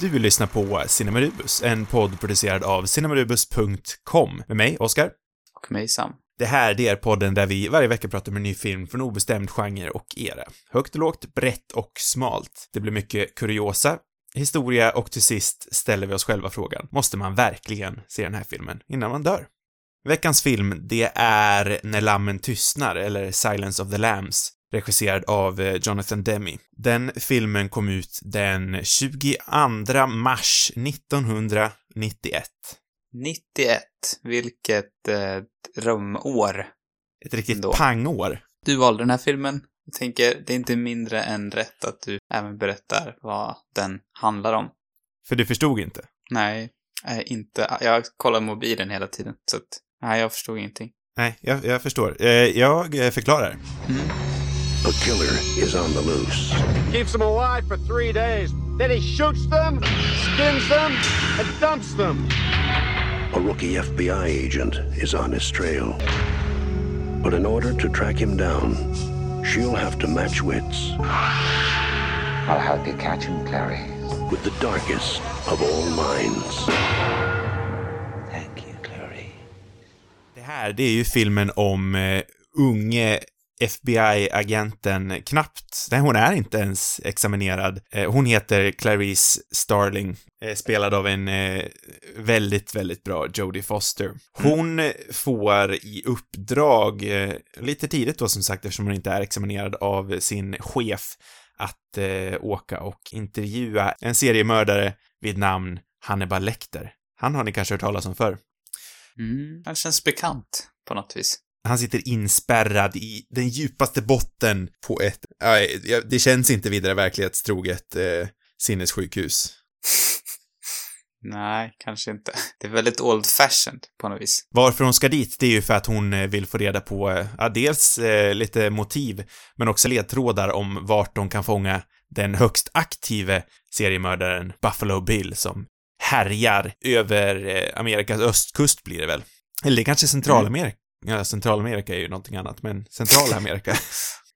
Du lyssnar på Cinemarubus, en podd producerad av cinemarubus.com med mig, Oskar. Och mig, Sam. Det här, det är podden där vi varje vecka pratar om en ny film från obestämd genre och era. Högt och lågt, brett och smalt. Det blir mycket kuriosa, historia och till sist ställer vi oss själva frågan, måste man verkligen se den här filmen innan man dör? Veckans film, det är När lammen tystnar, eller Silence of the Lambs, regisserad av eh, Jonathan Demme. Den filmen kom ut den 22 mars 1991. 91. Vilket eh, drömår. Ett riktigt Ändå. pangår. Du valde den här filmen. Jag tänker, det är inte mindre än rätt att du även berättar vad den handlar om. För du förstod inte. Nej, eh, inte. Jag kollar mobilen hela tiden, så att, nej, jag förstod ingenting. Nej, jag, jag förstår. Eh, jag eh, förklarar. A killer is on the loose. keeps them alive for three days. Then he shoots them, skins them, and dumps them. A rookie FBI agent is on his trail. But in order to track him down, she'll have to match wits I'll help you catch him, Clary. with the darkest of all minds. Thank you, Clary. Det här, det är ju filmen om eh, unge FBI-agenten, knappt, nej hon är inte ens examinerad. Eh, hon heter Clarice Starling, eh, spelad av en eh, väldigt, väldigt bra Jodie Foster. Hon mm. får i uppdrag, lite tidigt då som sagt eftersom hon inte är examinerad av sin chef, att åka och intervjua en seriemördare vid namn Hannibal Lecter. Han har ni kanske hört talas om förr. Mm, han känns bekant på något vis. Han sitter inspärrad i den djupaste botten på ett, ja, det känns inte vidare verklighetstroget eh, sinnessjukhus. Nej, kanske inte. Det är väldigt old fashioned på något vis. Varför hon ska dit, det är ju för att hon eh, vill få reda på, eh, ja, dels eh, lite motiv, men också ledtrådar om vart de kan fånga den högst aktive seriemördaren Buffalo Bill som härjar över eh, Amerikas östkust blir det väl. Eller det är kanske Centralamerika. Ja, Centralamerika är ju någonting annat, men Centralamerika.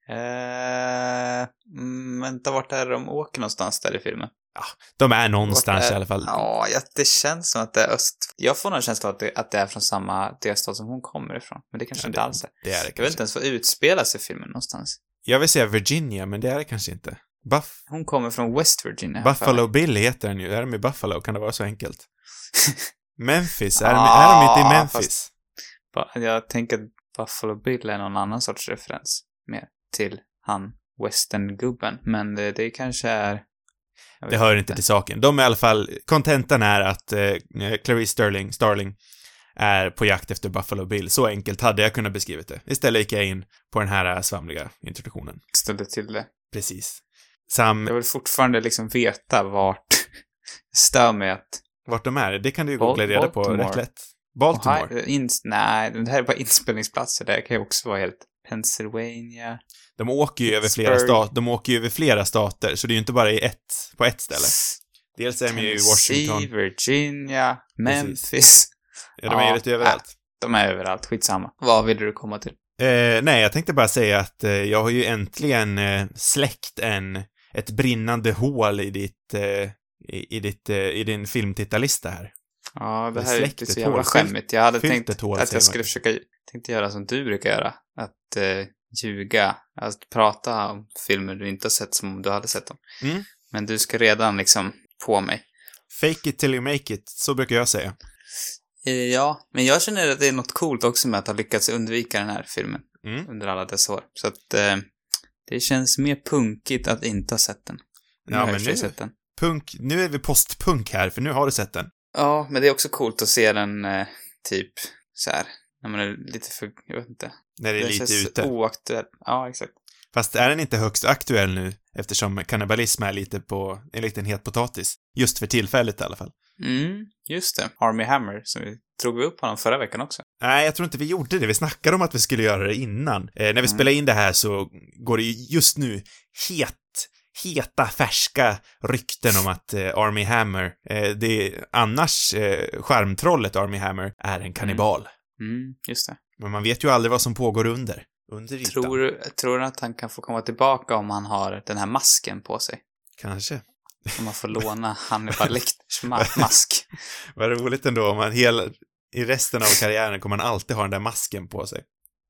Eh, mm, vänta, vart är de åker någonstans där i filmen? De är någonstans är- i alla fall. Ja, ja, det känns som att det är öst... Jag får någon känsla av att det, att det är från samma delstat som hon kommer ifrån. Men det kanske Ja, inte det- alls är. Det är det Jag vet kanske. inte ens vad utspelar sig filmen någonstans. Jag vill säga Virginia, men det är det kanske inte. Buff Hon kommer från West Virginia. Buffalo. Bill heter den ju. Är de i Buffalo? Kan det vara så enkelt? Memphis? Är, de, är de inte i Memphis? fast- Jag tänker att Buffalo Bill är någon annan sorts referens. Mer till han western-gubben. Men det, det kanske är... Det hör inte till saken. De är i alla fall, kontentan är att eh, Clarice Sterling, Starling, är på jakt efter Buffalo Bill. Så enkelt hade jag kunnat beskrivit det. Istället gick jag in på den här eh, svamliga introduktionen. Ställde till det. Precis. Sam, Jag vill fortfarande liksom veta vart... Stör mig att... vart de är, det kan du ju googla reda på rätt lätt. Baltimore. Ohio- ins, nej, det här är bara inspelningsplatser. Det kan ju också vara helt... Pennsylvania. De åker ju över flera stater, de åker över flera stater, så det är ju inte bara i ett, på ett ställe. Dels är de ju i Washington. Virginia, Memphis. Ja, de är ju Ja, lite överallt. De är överallt, skitsamma. Vad ville du komma till? Eh, nej, jag tänkte bara säga att eh, jag har ju äntligen eh, släckt en, ett brinnande hål i ditt, eh, i, i ditt, eh, i din filmtittarlista här. Ja, det här är inte så jävla skämmigt. Jag hade tänkt att jag skulle försöka, tänkte göra som du brukar göra. Att eh, ljuga. Att prata om filmer du inte har sett som om du hade sett dem. Mm. Men du ska redan liksom på mig. Fake it till you make it, så brukar jag säga. Eh, Ja, men jag känner att det är något coolt också med att ha lyckats undvika den här filmen Mm. under alla dessa år. Så att eh, det känns mer punkigt att inte ha sett den. Nu Ja, men nu- sett den. Punk, nu är vi postpunk här, för nu har du sett den. Ja, men det är också coolt att se den eh, typ så här när man är lite för, jag vet inte. När det är Den lite känns ute. oaktuell. Ja, exakt. Fast är den inte högst aktuell nu, eftersom kannibalism är lite på, en liten het potatis? Just för tillfället i alla fall. Mm, just det. Army Hammer, som vi drog vi upp honom förra veckan också. Nej, jag tror inte vi gjorde det. Vi snackade om att vi skulle göra det innan. Eh, när vi Mm. spelar in det här så går det ju just nu het, heta, färska rykten om att eh, Army Hammer, eh, det annars eh, skärmtrollet Army Hammer, är en kannibal. Mm, just det. Men man vet ju aldrig vad som pågår under. Under ytan. Tror, du- tror du att han kan få komma tillbaka om han har den här masken på sig? Kanske. Om man får låna Hannibal Lecters ma- mask. Vad roligt ändå om man hela, i resten av karriären kommer man alltid ha den där masken på sig.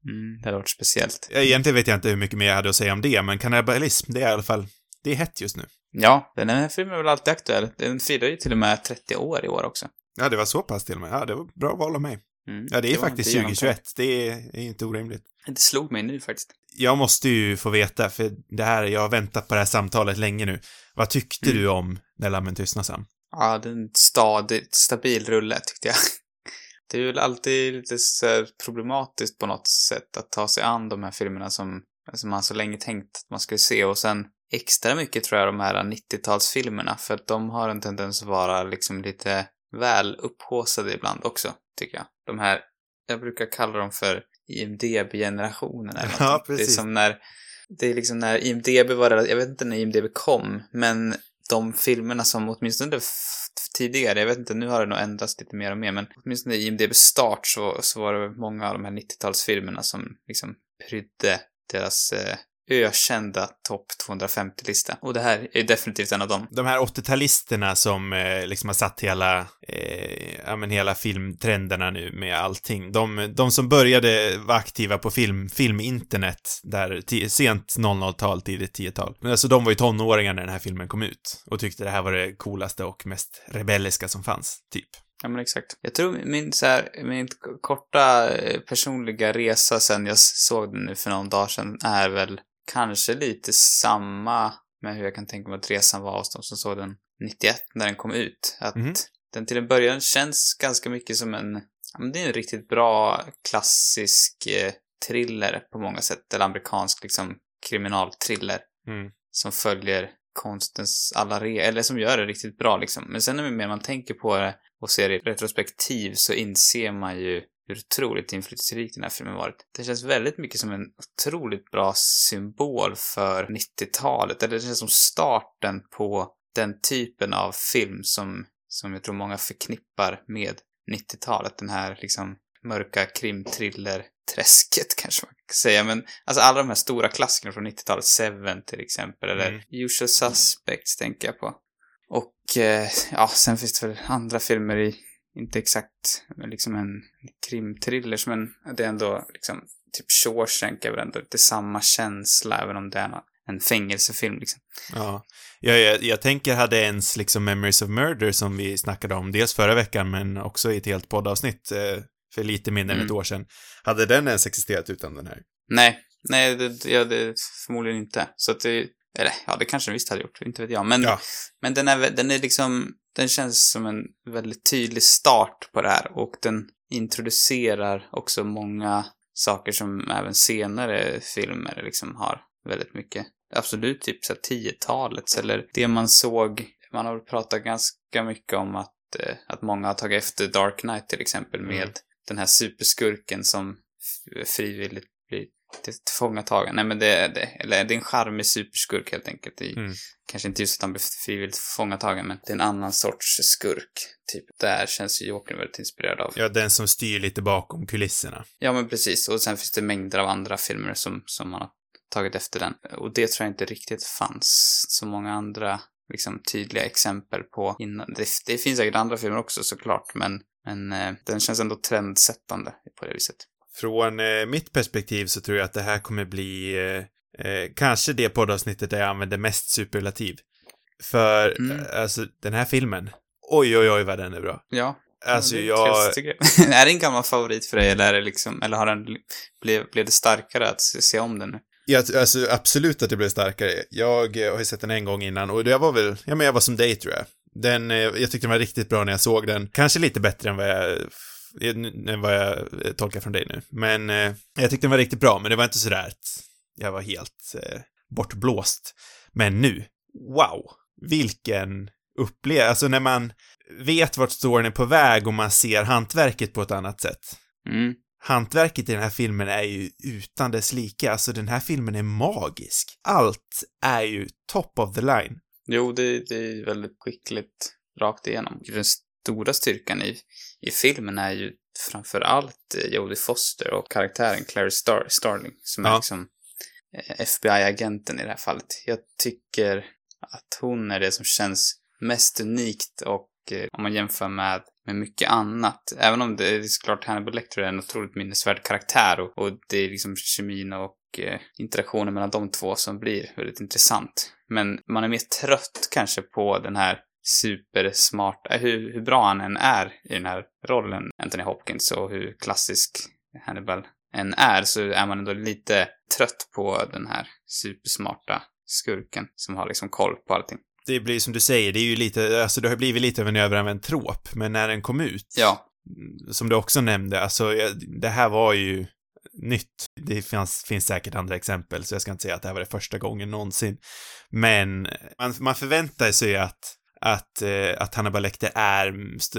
Mm, det hade varit speciellt. Egentligen vet jag inte hur mycket mer jag hade att säga om det, men kannibalism, det är i alla fall, det är hett just nu. Ja, den här filmen är väl alltid aktuell. Den firar ju till och med 30 år i år också. Ja, det var så pass till och med. Ja, det var bra val av mig. Mm. Ja, det är var faktiskt inte genomtänkt. 2021. Det är, är inte orimligt. Det slog mig nu faktiskt. Jag måste ju få veta, för det här, jag har väntat på det här samtalet länge nu. Vad tyckte Mm. du om När lammen tystnar Sam? Ja, det är en stadigt, stabil rulle tyckte jag. Det är väl alltid lite så problematiskt på något sätt att ta sig an de här filmerna som, som man så länge tänkt att man skulle se och sen extra mycket tror jag de här 90-talsfilmerna för att de har en tendens att vara liksom lite väl upphaussade ibland också, tycker jag. De här, jag brukar kalla dem för IMDB-generationen eller Ja, någonting. Det är precis. som när, det är liksom när IMDB var jag vet inte när IMDB kom, men de filmerna som åtminstone tidigare, jag vet inte, nu har det nog ändrats lite mer och mer, men åtminstone i IMDB start så, så var det många av de här 90-talsfilmerna som liksom prydde deras eh, ökända topp 250-lista. Och det här är definitivt en av dem. De här 80-talisterna som eh, liksom har satt hela, eh, ja men hela filmtrenderna nu med allting. De, de som började vara aktiva på film, filminternet där sent 00-tal, tidigt 10-tal. Men alltså de var ju tonåringar när den här filmen kom ut och tyckte det här var det coolaste och mest rebelliska som fanns, typ. Ja, men exakt. Jag tror min, så här, min korta eh, personliga resa sen jag såg den nu för någon dag sedan är väl kanske lite samma med hur jag kan tänka mig att resan var hos de som såg den 91 när den kom ut. Att Mhm. den till en början känns ganska mycket som en, ja men det är en riktigt bra klassisk eh, thriller på många sätt. Eller amerikansk liksom kriminalthriller Mm. som följer konstens alla regler, eller som gör det riktigt bra liksom. Men sen när mer man tänker på det och ser det i retrospektiv så inser man ju hur otroligt inflytelserik den här filmen varit. Det känns väldigt mycket som en otroligt bra symbol för 90-talet, eller det känns som starten på den typen av film som, som jag tror många förknippar med 90-talet. Den här liksom mörka krimthriller-träsket kanske man kan säga. Men alltså alla de här stora klassikerna från 90-talet, Seven till exempel, eller Mm. Usual Suspects tänker jag på. Och eh, ja, sen finns det väl andra filmer i, inte exakt liksom en krimthriller, men det är ändå liksom, typ Shawshank är väl ändå lite samma känsla, även om det är en- fängelsefilm liksom. Ja. Jag, jag, jag tänker, hade ens liksom Memories of Murder som vi snackade om, dels förra veckan men också i ett helt poddavsnitt eh, för lite mindre än ett Mm. år sedan. Hade den ens existerat utan den här? Nej, nej, det, ja, det förmodligen inte. Så att det, eller ja, det kanske den visst hade gjort, inte vet jag. Men, Ja. men den är, den är liksom, den känns som en väldigt tydlig start på det här och den introducerar också många saker som även senare filmer liksom har väldigt mycket. Absolut typ så här 10-talets eller det man såg, man har pratat ganska mycket om att, eh, att många har tagit efter Dark Knight till exempel med Mm. den här superskurken som frivilligt tillfångatagen. Nej men det är det, eller det är en charmig superskurk helt enkelt. Det är Mm. Kanske inte just att han blir frivilligt tillfångatagen, men det är en annan sorts skurk. Typ, där känns ju Jokern väldigt inspirerad av. Ja, den som styr lite bakom kulisserna. Ja, men precis. Och sen finns det mängder av andra filmer som, som man har tagit efter den. Och det tror jag inte riktigt fanns så många andra liksom, tydliga exempel på innan. Det, det finns säkert andra filmer också såklart, men, men eh, den känns ändå trendsättande på det viset. Från eh, mitt perspektiv så tror jag att det här kommer bli eh, eh, kanske det poddavsnittet där jag använder mest superlativ. För, Mm. alltså, den här filmen, oj, oj, oj vad den är bra. Ja. Alltså, det är jag... trevligt, är det en gammal favorit för dig, eller, är det liksom, eller har den, blev, blev det starkare att se, om den nu? Jag, alltså absolut att det blev starkare. Jag eh, har ju sett den en gång innan och jag var väl, ja men jag var som dig tror jag. Den, eh, jag tyckte den var riktigt bra när jag såg den. Kanske lite bättre än vad jag, vad jag eh, tolkar från dig nu. Men eh, jag tyckte den var riktigt bra, men det var inte sådär att jag var helt eh, bortblåst. Men nu, wow! Vilken upplevelse, alltså när man vet vart storyn är på väg och man ser hantverket på ett annat sätt Mm. hantverket i den här filmen är ju utan dess like. Alltså den här filmen är magisk. Allt är ju top of the line. Jo, det, det är väldigt skickligt rakt igenom. Den stora styrkan i, i filmen är ju framför allt eh, Jodie Foster och karaktären Clary Star Starling, som är Ja. liksom eh, FBI-agenten i det här fallet. Jag tycker att hon är det som känns mest unikt och eh, om man jämför med, med mycket annat. Även om det är såklart Hannibal Lecter är en otroligt minnesvärd karaktär och, och det är liksom kemin och eh, interaktionen mellan de två som blir väldigt intressant. Men man är mer trött kanske på den här supersmarta, hur, hur bra han än är i den här rollen, Anthony Hopkins, och hur klassisk Hannibal än är, så är man ändå lite trött på den här supersmarta skurken som har liksom koll på allting. Det blir som du säger, det är ju lite, alltså det har blivit lite av en överanvänd trop, men när den kom ut, Ja, som du också nämnde, alltså det här var ju nytt. Det finns, finns säkert andra exempel, så jag ska inte säga att det här var det första gången någonsin. Men man, man förväntar sig att att, eh, att Hannibal Lecter är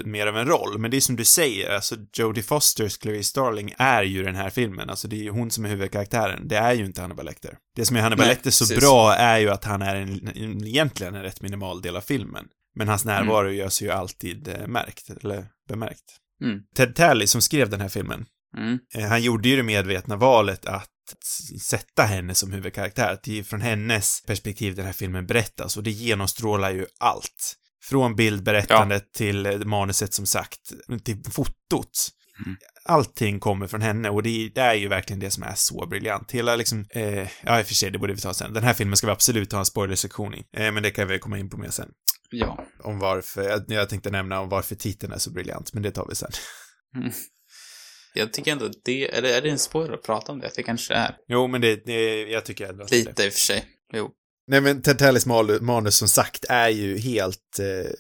mer av en roll, men det är som du säger, alltså Jodie Fosters Clarice Starling är ju den här filmen, alltså det är ju hon som är huvudkaraktären, det är ju inte Hannibal Lecter. Det som är Hannibal Nej, Lecter så precis. bra är ju att han är en, en, egentligen en rätt minimal del av filmen. Men hans närvaro görs ju alltid eh, märkt, eller bemärkt. Mm. Ted Talley som skrev den här filmen, mm, eh, han gjorde ju det medvetna valet att sätta henne som huvudkaraktär. Att det är från hennes perspektiv den här filmen berättas och det genomstrålar ju allt. Från bildberättandet till eh, manuset som sagt, till fotot. Mm. Allting kommer från henne och det, det är ju verkligen det som är så briljant. Hela liksom, eh, ja i och för sig, det borde vi ta sen. Den här filmen ska vi absolut ha en spoilersektion i, eh, men det kan vi komma in på mer sen. ja. Om varför, jag, jag tänkte nämna om varför titeln är så briljant, men det tar vi sen. Jag tycker ändå att det, eller är det en spoiler att prata om det? Det kanske är. Jo, men det, det jag tycker ändå att det. Lite i och för sig. Jo. Nej men mal- manus som sagt är ju helt eh,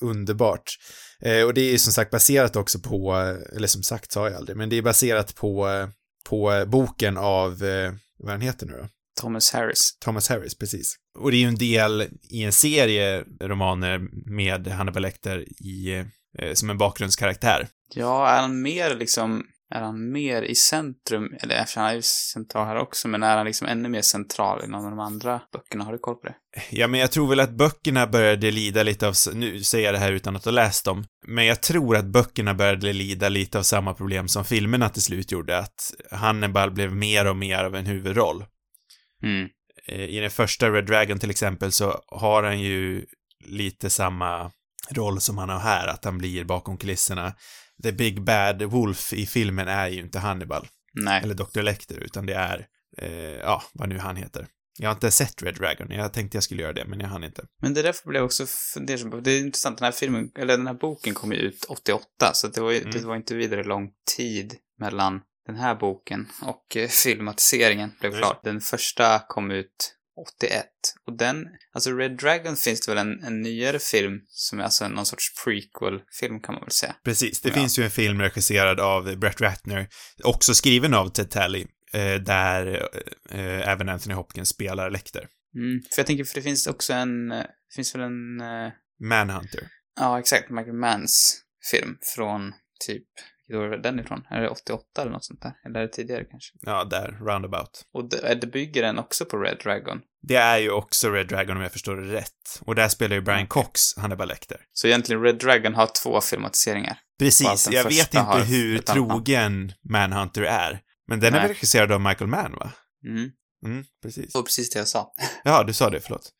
underbart. Eh, och det är ju som sagt baserat också på, eller som sagt sa jag aldrig, men det är baserat på, på boken av, eh, vad den heter nu då? Thomas Harris. Thomas Harris, precis. Och det är ju en del i en serie romaner med Hannibal Lecter i, eh, som en bakgrundskaraktär. Ja, är han mer liksom, är han mer i centrum, eller eftersom han är ju central här också, men är han liksom ännu mer central i någon av de andra böckerna? Har du koll på det? Ja, men jag tror väl att böckerna började lida lite av, nu säger jag det här utan att ha läst dem, men jag tror att böckerna började lida lite av samma problem som filmerna till slut gjorde, att Hannibal blev mer och mer av en huvudroll. Mm. Eh, I den första Red Dragon till exempel så har han ju lite samma roll som han har här, att han blir bakom kulisserna. The Big Bad Wolf i filmen är ju inte Hannibal, Nej. eller Dr. Lecter, utan det är, eh, ja, vad nu han heter. Jag har inte sett Red Dragon, jag tänkte jag skulle göra det, men jag hann inte. Men det därför blev jag också fundersam på, det är intressant, den här filmen, eller den här boken kom ju ut 88, så det var Mm. det var inte vidare lång tid mellan den här boken och eh, filmatiseringen blev klar. Den första kom ut 81. Och den, alltså Red Dragon finns det väl en, en nyare film som är alltså någon sorts prequel-film kan man väl säga. Precis, det Ja. finns ju en film regisserad av Brett Ratner, också skriven av Ted Talley, eh, där eh, även Anthony Hopkins spelar Lecter. Mm. För jag tänker, för det finns också en, eh, det finns väl en, eh, Manhunter. ja exakt, Michael Manns film från typ, år är den ifrån? Är det 88 eller något sånt där? Eller är det tidigare kanske? Ja, där, roundabout. Och det, det bygger den också på Red Dragon. Det är ju också Red Dragon om jag förstår det rätt. Och där spelar ju Brian. Cox Hannibal Lecter. Så egentligen Red Dragon har två filmatiseringar. Precis, jag vet inte hur trogen Manhunter är. Men den är Nej. väl regisserad av Michael Mann, va? Mm. Mm, precis. Och precis det jag sa. Ja, du sa det, förlåt.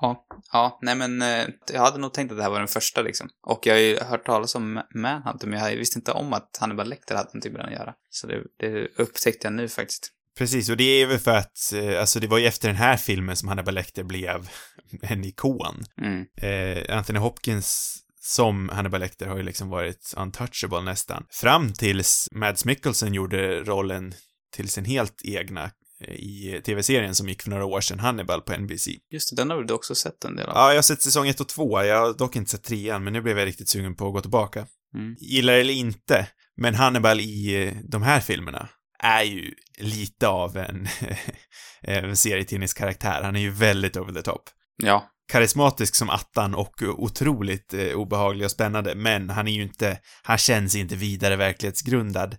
Ja, ja, nej men eh, jag hade nog tänkt att det här var den första liksom. Och jag har ju hört talas om Manhunter, men jag visste inte om att Hannibal Lecter hade någonting med den att göra. Så det, det upptäckte jag nu faktiskt. Precis, och det är väl för att, eh, alltså det var ju efter den här filmen som Hannibal Lecter blev en ikon. Mm. eh, Anthony Hopkins som Hannibal Lecter har ju liksom varit untouchable nästan. Fram tills Mads Mikkelsen gjorde rollen till sin helt egna i tv-serien som gick för några år sedan, Hannibal på NBC. Just det, den har du också sett en del av? Ja, jag har sett säsong 1 och 2, jag har dock inte sett trean, men nu blev jag riktigt sugen på att gå tillbaka. Mm. Gillar eller inte, men Hannibal i eh, de här filmerna är ju lite av en, en serietidningskaraktär. Han är ju väldigt over the top. Ja. karismatisk som attan och otroligt eh, obehaglig och spännande, men han är ju inte, han känns inte vidare verklighetsgrundad.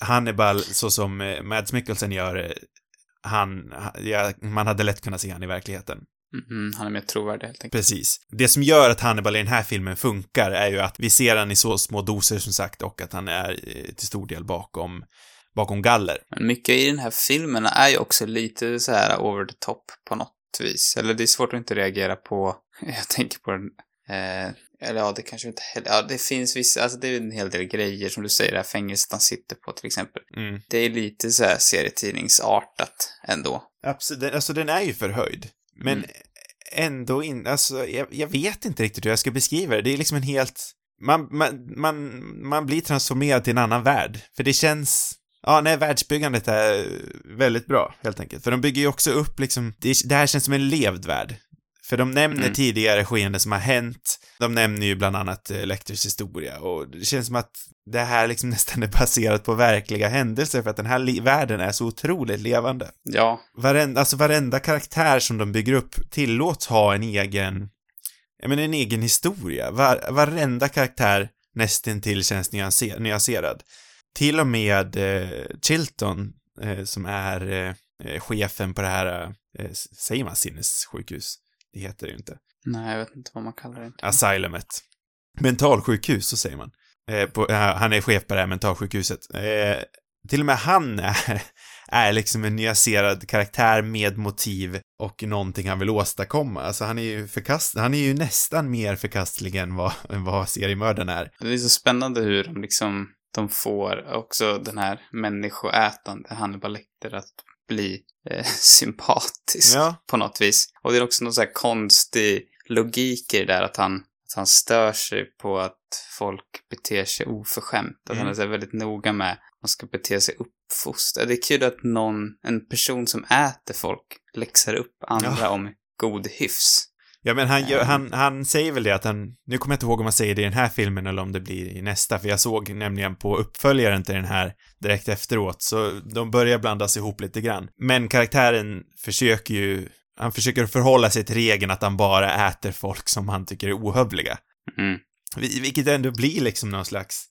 Hannibal, så som eh, Mads Mikkelsen gör, eh, han, ha- ja, man hade lätt kunnat se han i verkligheten. Mm, han är mer trovärdig helt enkelt. Precis. Det som gör att Hannibal i den här filmen funkar är ju att vi ser han i så små doser som sagt och att han är eh, till stor del bakom, bakom galler. Men mycket i den här filmen är ju också lite så här over the top på något vis. Eller det är svårt att inte reagera på, jag tänker på den, eh, eller ja, det kanske inte heller, ja det finns vissa, alltså det är en hel del grejer som du säger, det här fängelset han sitter på till exempel. Mm. Det är lite så här serietidningsartat ändå. Absolut, alltså den är ju förhöjd. Men Mm. ändå inte, alltså jag, jag vet inte riktigt hur jag ska beskriva det. Det är liksom en helt, man, man, man, man blir transformerad till en annan värld. För det känns, ja nej, världsbyggandet är väldigt bra, helt enkelt. För de bygger ju också upp liksom, det, det här känns som en levd värld. För de nämner Mm. tidigare skeenden som har hänt. De nämner ju bland annat eh, Lecters historia och det känns som att det här liksom nästan är baserat på verkliga händelser för att den här världen är så otroligt levande Ja, varenda, alltså varenda karaktär som de bygger upp tillåts ha en egen, jag menar en egen historia. Var, varenda karaktär nästintill känns nyanser, nyanserad. Till och med eh, Chilton, eh, som är eh, eh, chefen på det här, eh, säger man sinnessjukhus? Det heter det ju inte. nej jag vet inte vad man kallar det. Asylumet. Mentalsjukhus, så säger man. Eh, på, eh, han är chef på det här mentalsjukhuset. Eh, till och med han är, är liksom en nyanserad karaktär med motiv och någonting han vill åstadkomma. Alltså han är ju förkast, han är ju nästan mer förkastlig än vad, än vad seriemördaren är. Det är så spännande hur de liksom, de får också den här människoätande Hannibal Lecter att bli eh, sympatisk Ja. på något vis. Och det är också någon så konstig logik i det där att han, att han stör sig på att folk beter sig oförskämt. Att han Mm. är så här väldigt noga med att man ska bete sig uppfostrat. Det är kul att någon, en person som äter folk läxar upp andra Ja. om god hyfs. Ja, men han, gör, Ehm. han, han säger väl det att han, nu kommer jag inte ihåg om han säger det i den här filmen eller om det blir i nästa, för jag såg nämligen på uppföljaren till den här direkt efteråt, så de börjar blandas ihop lite grann. Men karaktären försöker ju, han försöker förhålla sig till regeln att han bara äter folk som han tycker är ohövliga. Mm. Vi- Vilket ändå blir liksom någon slags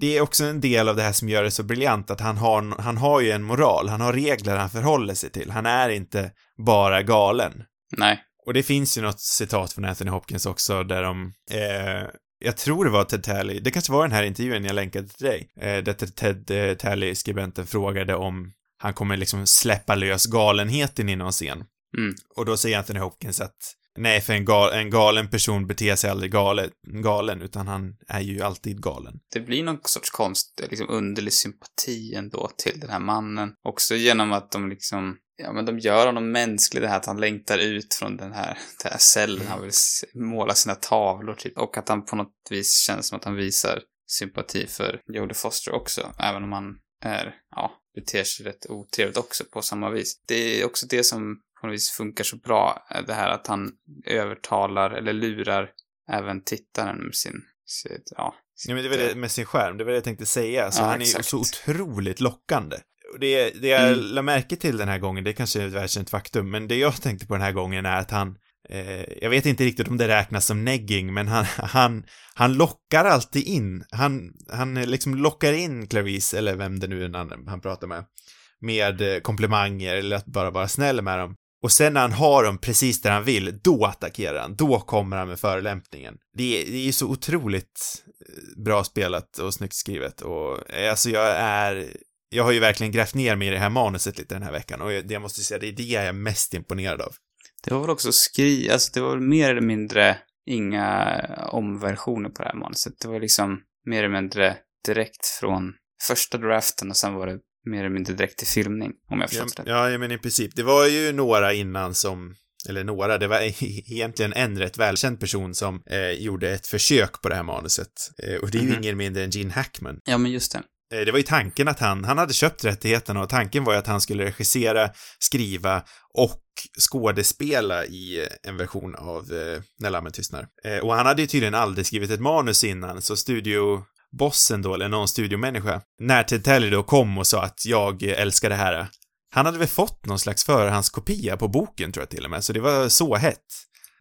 det är också en del av det här som gör det så briljant att han har, han har ju en moral, han har regler han förhåller sig till. Han är inte bara galen. Nej. Och det finns ju något citat från Anthony Hopkins också där de, eh, jag tror det var Ted Talley, det kanske var den här intervjun jag länkade till dig, eh, där Ted, eh, Talley, skribenten, frågade om han kommer liksom släppa lös galenheten i någon scen. Mm. Och då säger Anthony Hopkins att nej, för en, gal, en galen person beter sig aldrig gale, galen, utan han är ju alltid galen. det blir någon sorts konst, liksom underlig sympati ändå till den här mannen. Också genom att de liksom, ja men de gör honom mänsklig, det här att han längtar ut från den här, den här cellen, han vill måla sina tavlor typ. Och att han på något vis känns som att han visar sympati för Jodie Foster också, även om han är, ja, beter sig rätt otrevligt också på samma vis. Det är också det som på något vis funkar så bra, det här att han övertalar eller lurar även tittaren med sin, sitt, ja, Ja, men det var det med sin skärm, det var det jag tänkte säga. Så Ja, han är ju exakt. så otroligt lockande. Det, det jag Mm. la märke till den här gången, det kanske är ett välkänt faktum, men det jag tänkte på den här gången är att han, eh, jag vet inte riktigt om det räknas som negging, men han, han, han lockar alltid in, han, han liksom lockar in Clarice, eller vem det nu är han, han pratar med, med eh, komplimanger eller att bara vara snäll med dem. Och sen när han har dem precis där han vill, då attackerar han. Då kommer han med förolämpningen. Det är, det är ju så otroligt eh, bra spelat och snyggt skrivet och alltså jag är jag har ju verkligen grävt ner mig i det här manuset lite den här veckan och jag, jag måste säga, det är det jag är mest imponerad av. Det var väl också skri... Alltså det var väl mer eller mindre inga omversioner på det här manuset. Det var liksom mer eller mindre direkt från första draften och sen var det mer eller mindre direkt till filmning, om jag Ja, förstått det. ja, men i princip. Det var ju några innan som, eller några, det var egentligen en rätt välkänd person som eh, gjorde ett försök på det här manuset. Eh, och det är ju Mhm. ingen mindre än Gene Hackman. Ja, men just det. Eh, det var ju tanken att han, han hade köpt rättigheterna och tanken var ju att han skulle regissera, skriva och skådespela i eh, en version av eh, När lammen tystnar. Eh, och han hade ju tydligen aldrig skrivit ett manus innan, så studiobossen då, eller någon studiomänniska, när Ted Talley då kom och sa att jag älskar det här, han hade väl fått någon slags förhandskopia på boken tror jag till och med, så det var så hett.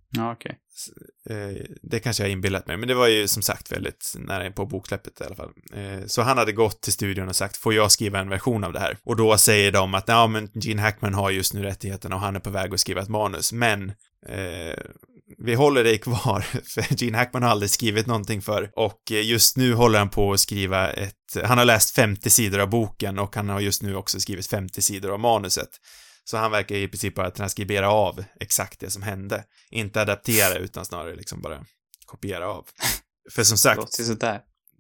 Ja, okej. Okay. Eh, det kanske jag inbillat mig, men det var ju som sagt väldigt nära på boksläppet i alla fall. Eh, så han hade gått till studion och sagt, får jag skriva en version av det här? Och då säger de att, ja men Gene Hackman har just nu rättigheterna och han är på väg att skriva ett manus, men eh, vi håller dig kvar, för Gene Hackman har aldrig skrivit någonting för och eh, just nu håller han på att skriva ett, han har läst 50 sidor av boken och han har just nu också skrivit 50 sidor av manuset. Så han verkar i princip bara transkribera av exakt det som hände. Inte adaptera utan snarare liksom bara kopiera av. För som sagt,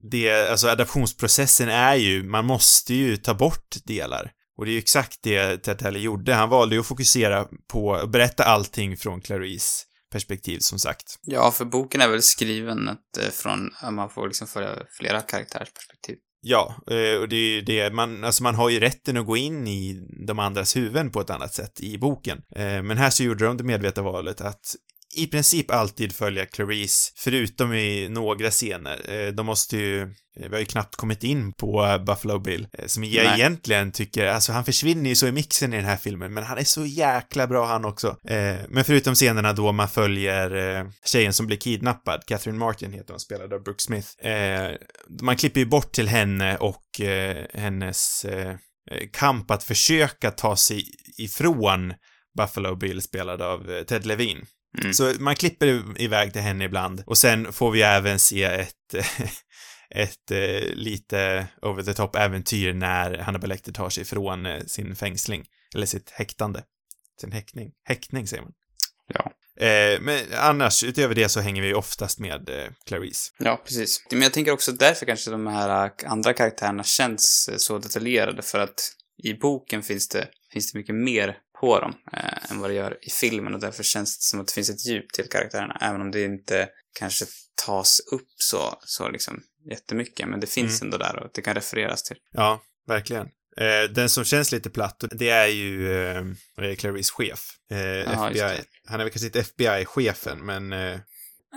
det, alltså adaptionsprocessen är ju, man måste ju ta bort delar. Och det är ju exakt det Ted Talley gjorde. Han valde ju att fokusera på att berätta allting från Clarice perspektiv, som sagt. Ja, för boken är väl skriven att, eh, från, att man får liksom följa flera karaktärers perspektiv. Ja, eh, och det är ju det, man, alltså man har ju rätten att gå in i de andras huvuden på ett annat sätt i boken. Eh, men här så gjorde de det medvetna valet att i princip alltid följa Clarice, förutom i några scener. Eh, De måste ju, eh, vi har ju knappt kommit in på Buffalo Bill, eh, som jag Nej. egentligen tycker, alltså han försvinner ju så i mixen i den här filmen, men han är så jäkla bra han också. Men förutom scenerna då man följer tjejen som blir kidnappad, Catherine Martin heter hon, spelad av Brooke Smith. Man klipper ju bort till henne och hennes kamp att försöka ta sig ifrån Buffalo Bill spelad av Ted Levine. Mm. Så man klipper i- iväg till henne ibland och sen får vi även se ett ett eh, lite over the top äventyr när Hannibal Lecter tar sig ifrån eh, sin fängsling, eller sitt häktande. Sin häktning. Häktning säger man. Ja. Eh, men annars, utöver det så hänger vi oftast med eh, Clarice. Ja, precis. Men jag tänker också därför kanske de här äh, andra karaktärerna känns äh, så detaljerade, för att i boken finns det, finns det mycket mer på dem eh, än vad det gör i filmen och därför känns det som att det finns ett djup till karaktärerna, även om det inte kanske tas upp så, så liksom jättemycket, men det finns ändå där och det kan refereras till. Ja, verkligen. Eh, den som känns lite platt, det är ju eh, Clarice chef. Eh, Ja, just FBI. Han är väl kanske inte FBI-chefen, men eh,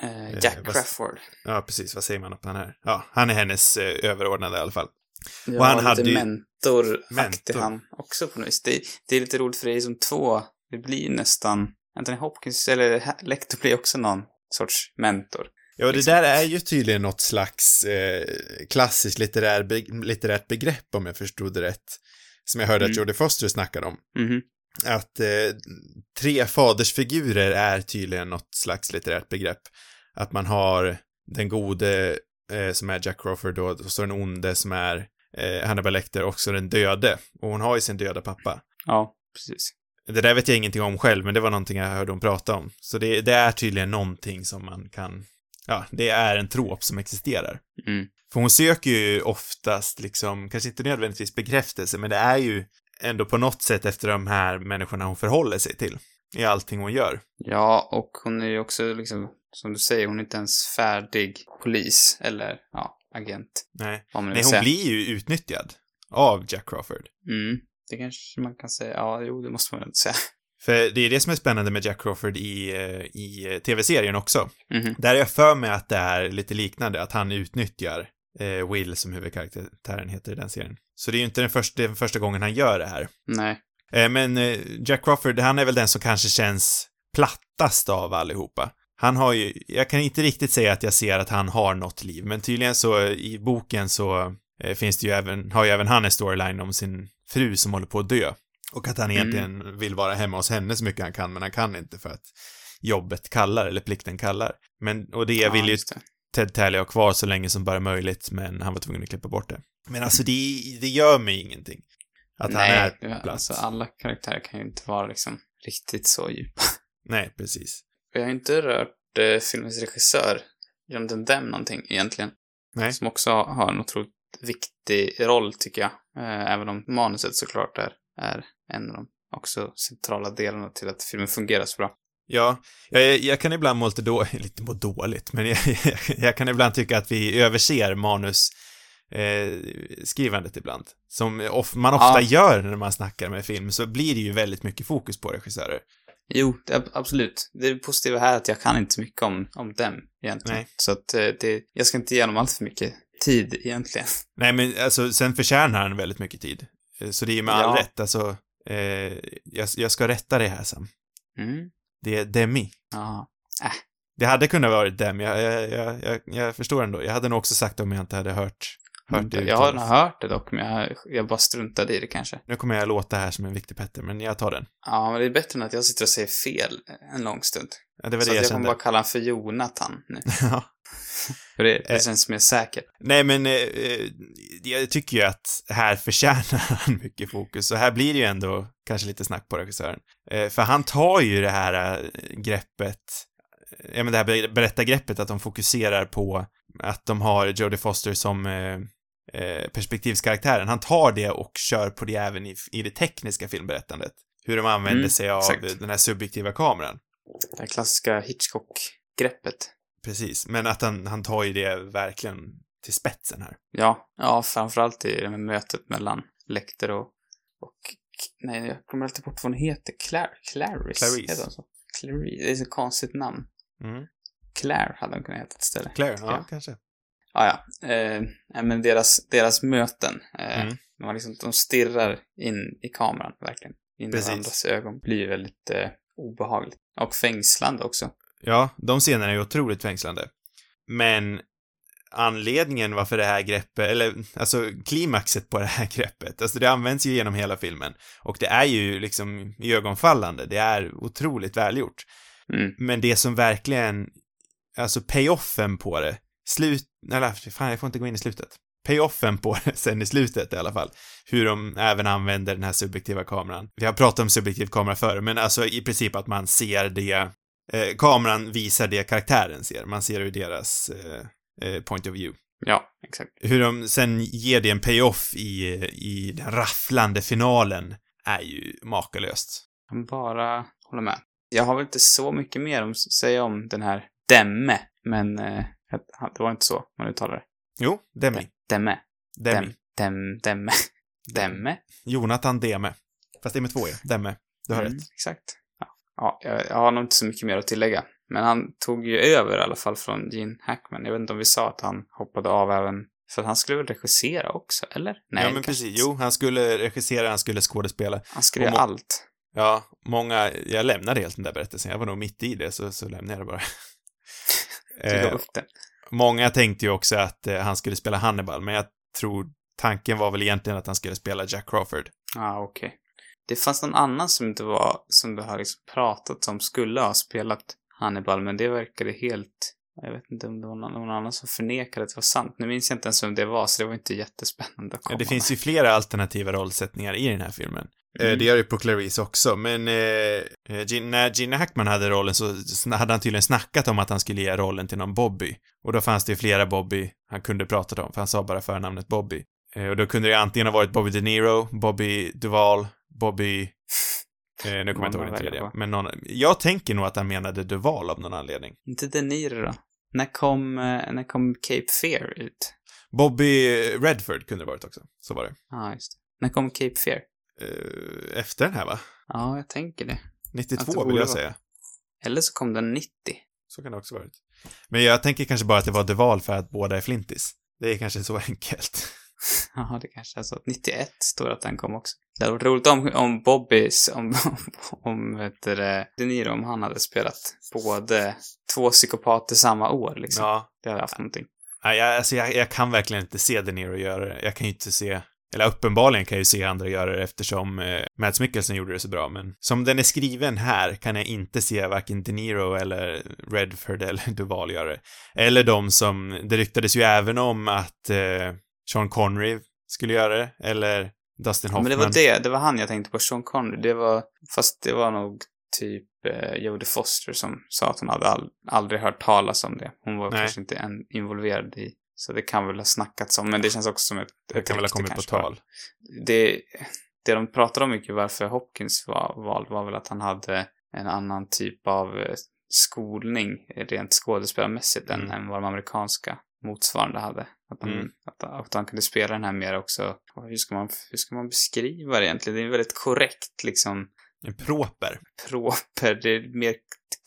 Eh, Jack vad- Crawford. ja, precis, vad säger man att han är? Ja, han är hennes eh, överordnade i alla fall. Ja, han lite hade ju- mentoraktig Mentor. han också på något vis. Det, det är lite roligt för det är som två, det blir nästan, Anthony Hopkins, eller Lecter blir också någon sorts mentor. Ja, det Liksom. där är ju tydligen något slags eh, klassiskt litterär be litterärt begrepp, om jag förstod det rätt. Som jag hörde att Mm. Jodie Foster snackade om. Mhm. Att eh, tre fadersfigurer är tydligen något slags litterärt begrepp. Att man har den gode, eh, som är Jack Crawford då, och så den onde som är eh, Hannibal Lecter, och så den döde. Och hon har ju sin döda pappa. Ja, precis. Det där vet jag ingenting om själv, men det var någonting jag hörde hon prata om. Så det, det är tydligen någonting som man kan, ja, det är en trop som existerar. Mm. För hon söker ju oftast liksom, kanske inte nödvändigtvis bekräftelse, men det är ju ändå på något sätt efter de här människorna hon förhåller sig till. I allting hon gör. Ja, och hon är ju också liksom, som du säger, hon är inte ens färdig polis, eller ja, agent. Nej, Nej hon blir ju utnyttjad av Jack Crawford. Mm. Det kanske man kan säga. Ja, jo, det måste man väl säga. För det är det som är spännande med Jack Crawford i, eh, i tv-serien också. Mhm. Där är jag för mig att det är lite liknande, att han utnyttjar eh, Will som huvudkaraktären heter i den serien. Så det är ju inte den första, den första gången han gör det här. Nej. Eh, men eh, Jack Crawford, han är väl den som kanske känns plattast av allihopa. Han har ju, jag kan inte riktigt säga att jag ser att han har något liv, men tydligen så i boken så eh, finns det ju även, har ju även han en storyline om sin fru som håller på att dö. Och att han Mm. egentligen vill vara hemma hos henne så mycket han kan, men han kan inte för att jobbet kallar, eller plikten kallar. Men, och det ja, vill ju det. Ted Talley ha kvar så länge som bara möjligt, men han var tvungen att klippa bort det. Men alltså det, det gör mig ingenting. Att Nej, han är ja, platt. alltså alla karaktärer kan ju inte vara liksom riktigt så djupa. Nej, precis. Jag har inte rört eh, filmens regissör, Jonathan Demme, någonting egentligen. Nej. Som också har en otroligt viktig roll, tycker jag. Eh, även om manuset såklart är, är en av de också centrala delarna till att filmen fungerar så bra. Ja, jag, jag kan ibland må lite, då, lite må dåligt, men jag, jag kan ibland tycka att vi överser manus eh, skrivandet ibland. Som of, man ofta Ja. gör när man snackar med film, så blir det ju väldigt mycket fokus på regissörer. Jo, det, är- absolut. Det positiva här är att jag kan inte så mycket om, om dem egentligen. Nej. Så att eh, det, jag ska inte ge honom allt för mycket tid egentligen. Nej, men alltså, sen förtjänar han väldigt mycket tid. Eh, Så det är ju med all Ja. rätt, alltså, eh, jag, jag ska rätta dig här Sam. Mm. Det är Demi. Ja. Det hade kunnat vara Dem, jag, jag, jag, jag förstår ändå. Jag hade nog också sagt det om jag inte hade hört, hört det Jag har nog hört det dock, men jag, jag bara struntade i det kanske. Nu kommer jag låta här som en viktig Petter, men jag tar den. Ja, men det är bättre än att jag sitter och säger fel en lång stund. Ja, det var Så det jag jag kommer kände. bara kalla honom för Jonathan nu. Ja. För det, det Eh. känns mer säkert. Nej, men eh, eh, jag tycker ju att här förtjänar han mycket fokus. Och här blir det ju ändå kanske lite snack på regissören. Eh, för han tar ju det här eh, greppet, ja men det här ber- berättargreppet, att de fokuserar på att de har Jodie Foster som eh, perspektivskaraktären. Han tar det och kör på det även i, i det tekniska filmberättandet. Hur de använder Mm, sig av exakt. den här subjektiva kameran. Det här klassiska Hitchcock-greppet. Precis, men att han, han tar ju det verkligen till spetsen här. Ja, ja, framförallt i det med mötet mellan Lecter och, och nej, jag kommer alltid bort vad hon heter. Claire, Clarice. Clarice. Heter hon så? Clarice. Det är så konstigt namn. Mm. Claire hade hon kunnat heta istället. Claire, Ja. kanske. Ja, ja. Eh, men deras, deras möten. Eh, Mm. de, har liksom, de stirrar in i kameran, verkligen. In i varandras ögon. blir väldigt eh, obehagligt. Och fängslande också. Ja, de scenerna är ju otroligt fängslande. Men anledningen varför det här greppet, eller alltså klimaxet på det här greppet, alltså det används ju genom hela filmen. Och det är ju liksom ögonfallande, det är otroligt välgjort. Mm. Men det som verkligen, alltså payoffen på det, slut, eller fan jag får inte gå in i slutet. Payoffen på det sen i slutet i alla fall. Hur de även använder den här subjektiva kameran. Vi har pratat om subjektiv kamera förr, men alltså i princip att man ser det, eh, kameran visar det karaktären ser. Man ser ur deras eh, eh, point of view. Ja, exakt. Hur de sen ger det en payoff i, i den rafflande finalen är ju makalöst. Jag kan bara hålla med. Jag har väl inte så mycket mer att säga om den här Demme, men eh, det var inte så man uttalar det. Jo, Demi. Demme. Demi. Dem, dem, demme. Demme? Jonathan Deme. Fast det är med två e. Demme. Du har Mm, rätt. Exakt. Ja, ja jag, jag har nog inte så mycket mer att tillägga. Men han tog ju över i alla fall från Gene Hackman. Jag vet inte om vi sa att han hoppade av även... För han skulle väl regissera också, eller? Nej, ja, men precis. inte- Jo, han skulle regissera, han skulle skådespela. Han skulle göra allt. Ja, många, jag lämnade helt den där berättelsen. Jag var nog mitt i det, så, så lämnade jag det bara. Eh, upp det. många tänkte ju också att eh, han skulle spela Hannibal, men jag tror tanken var väl egentligen att han skulle spela Jack Crawford. Ja, ah, okej. Det fanns någon annan som inte var, som du har liksom pratat om skulle ha spelat Hannibal, men det verkade helt... Jag vet inte om det var någon, annan som förnekade att det var sant. Nu minns jag inte ens vem det var, så det var inte jättespännande att Ja, komma det finns med. ju flera alternativa rollsättningar i den här filmen. Eh, Mm. Det gör det på Clarice också, men eh, eh, när Gina Hackman hade rollen så sn- hade han tydligen snackat om att han skulle ge rollen till någon Bobby. Och då fanns det ju flera Bobby han kunde prata om, för han sa bara förnamnet Bobby. Eh, och då kunde det antingen ha varit Bobby De Niro, Bobby Duvall, Bobby... Eh, nu kommer jag inte ihåg den tredje. Men någon... Jag tänker nog att han menade Duvall av någon anledning. Inte De Niro då? När kom, eh, när kom Cape Fear ut? Bobby Redford kunde det varit också. Så var det. Ja, just det. När kom Cape Fear? Eh, efter den här, va? Ja, jag tänker det. Att det 92 borde vill jag säga. Eller så kom den 90. Så kan det också varit. Men jag tänker kanske bara att det var Duval för att båda är flintis. Det är kanske så enkelt. Ja, det kanske är så. 91 står det att den kom också. Det hade varit roligt om, om Bobbys, om, om, vet det, De Niro, om han hade spelat både två psykopater samma år, liksom. Ja. Det hade haft någonting. Nej, jag, alltså jag, jag kan verkligen inte se De Niro göra det. Jag kan ju inte se, eller uppenbarligen kan jag ju se andra göra det eftersom eh, Mads Mikkelsen gjorde det så bra, men som den är skriven här kan jag inte se varken De Niro eller Redford eller Duval göra det. Eller de som, det ryktades ju även om att eh, Sean Connery skulle göra det, eller Dustin Ja, Hoffman. men det var det, det var han jag tänkte på, Sean Connery. Det var, fast det var nog typ eh, Jodie Foster som sa att hon hade all, aldrig hört talas om det. Hon var Nej. kanske inte än involverad i, så det kan väl ha snackats om, men det känns också som ett, Det kan väl ha kommit på bara. tal. det, det de pratade om mycket varför Hopkins var vald var väl att han hade en annan typ av eh, skolning rent skådespelarmässigt Mm. än, än vad de amerikanska motsvarande hade. Att han, Mm. att, att han kunde spela den här mer också, hur ska man, hur ska man beskriva det egentligen? Det är väldigt korrekt liksom En proper. proper, det är mer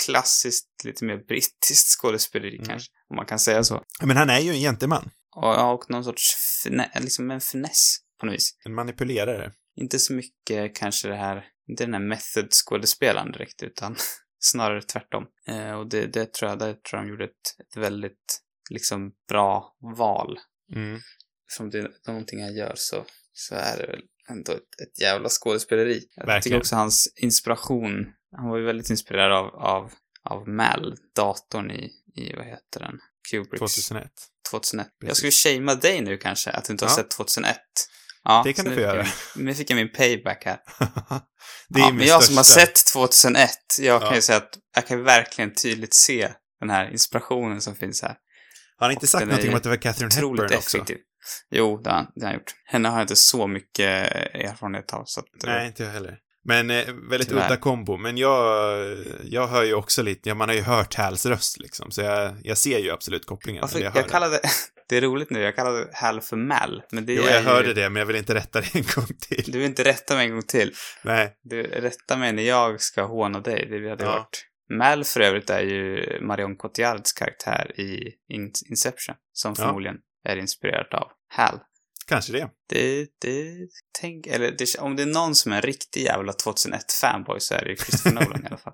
klassiskt, lite mer brittiskt skådespeleri Mm. kanske, om man kan säga så. Men han är ju en gentleman. Och, och någon sorts, fine, liksom en finess på något vis. En manipulerare. Inte så mycket kanske det här, inte den här method-skådespelaren direkt, utan snarare tvärtom. Eh, och det, det tror jag, det tror jag de gjorde ett, ett väldigt, liksom, bra val. Mm. som det är någonting han gör så, så är det väl ändå ett, ett jävla skådespeleri. Jag Verkligen. tycker också hans inspiration, han var ju väldigt inspirerad av, av, av Mal, datorn i, i, vad heter den? Kubricks 2001. 2001. Jag Precis. skulle shamea dig nu kanske, att du inte har Ja. sett 2001. Ja, Det kan du få göra. jag- Nu fick jag min payback här. det är ja, min men jag som har största- sett 2001, jag kan Ja. ju säga att jag kan verkligen tydligt se den här inspirationen som finns här. Har han inte och sagt någonting om att det var Catherine Hepburn också? effektiv. Jo, det har, han- det har han gjort. Henne har jag inte så mycket erfarenhet av, så att... Nej, inte jag heller. Men eh, väldigt Tyvärr. udda kombo. Men jag, jag hör ju också lite, ja man har ju hört Hals röst liksom, så jag, jag ser ju absolut kopplingen. Eller jag, den. kallade... Det är roligt nu, jag kallade Hal för Mal, men det Jo, jag ju... hörde det, men jag vill inte rätta det en gång till. Du vill inte rätta mig en gång till. Nej. Du rättar mig när jag ska håna dig, det hade Ja. varit. Mal för övrigt är ju Marion Cotillards karaktär i In- Inception, som Ja. förmodligen är inspirerad av Hal. Kanske det. Det, det, tänk, eller det, om det är någon som är en riktig jävla 2001-fanboy så är det ju Christopher Nolan i alla fall.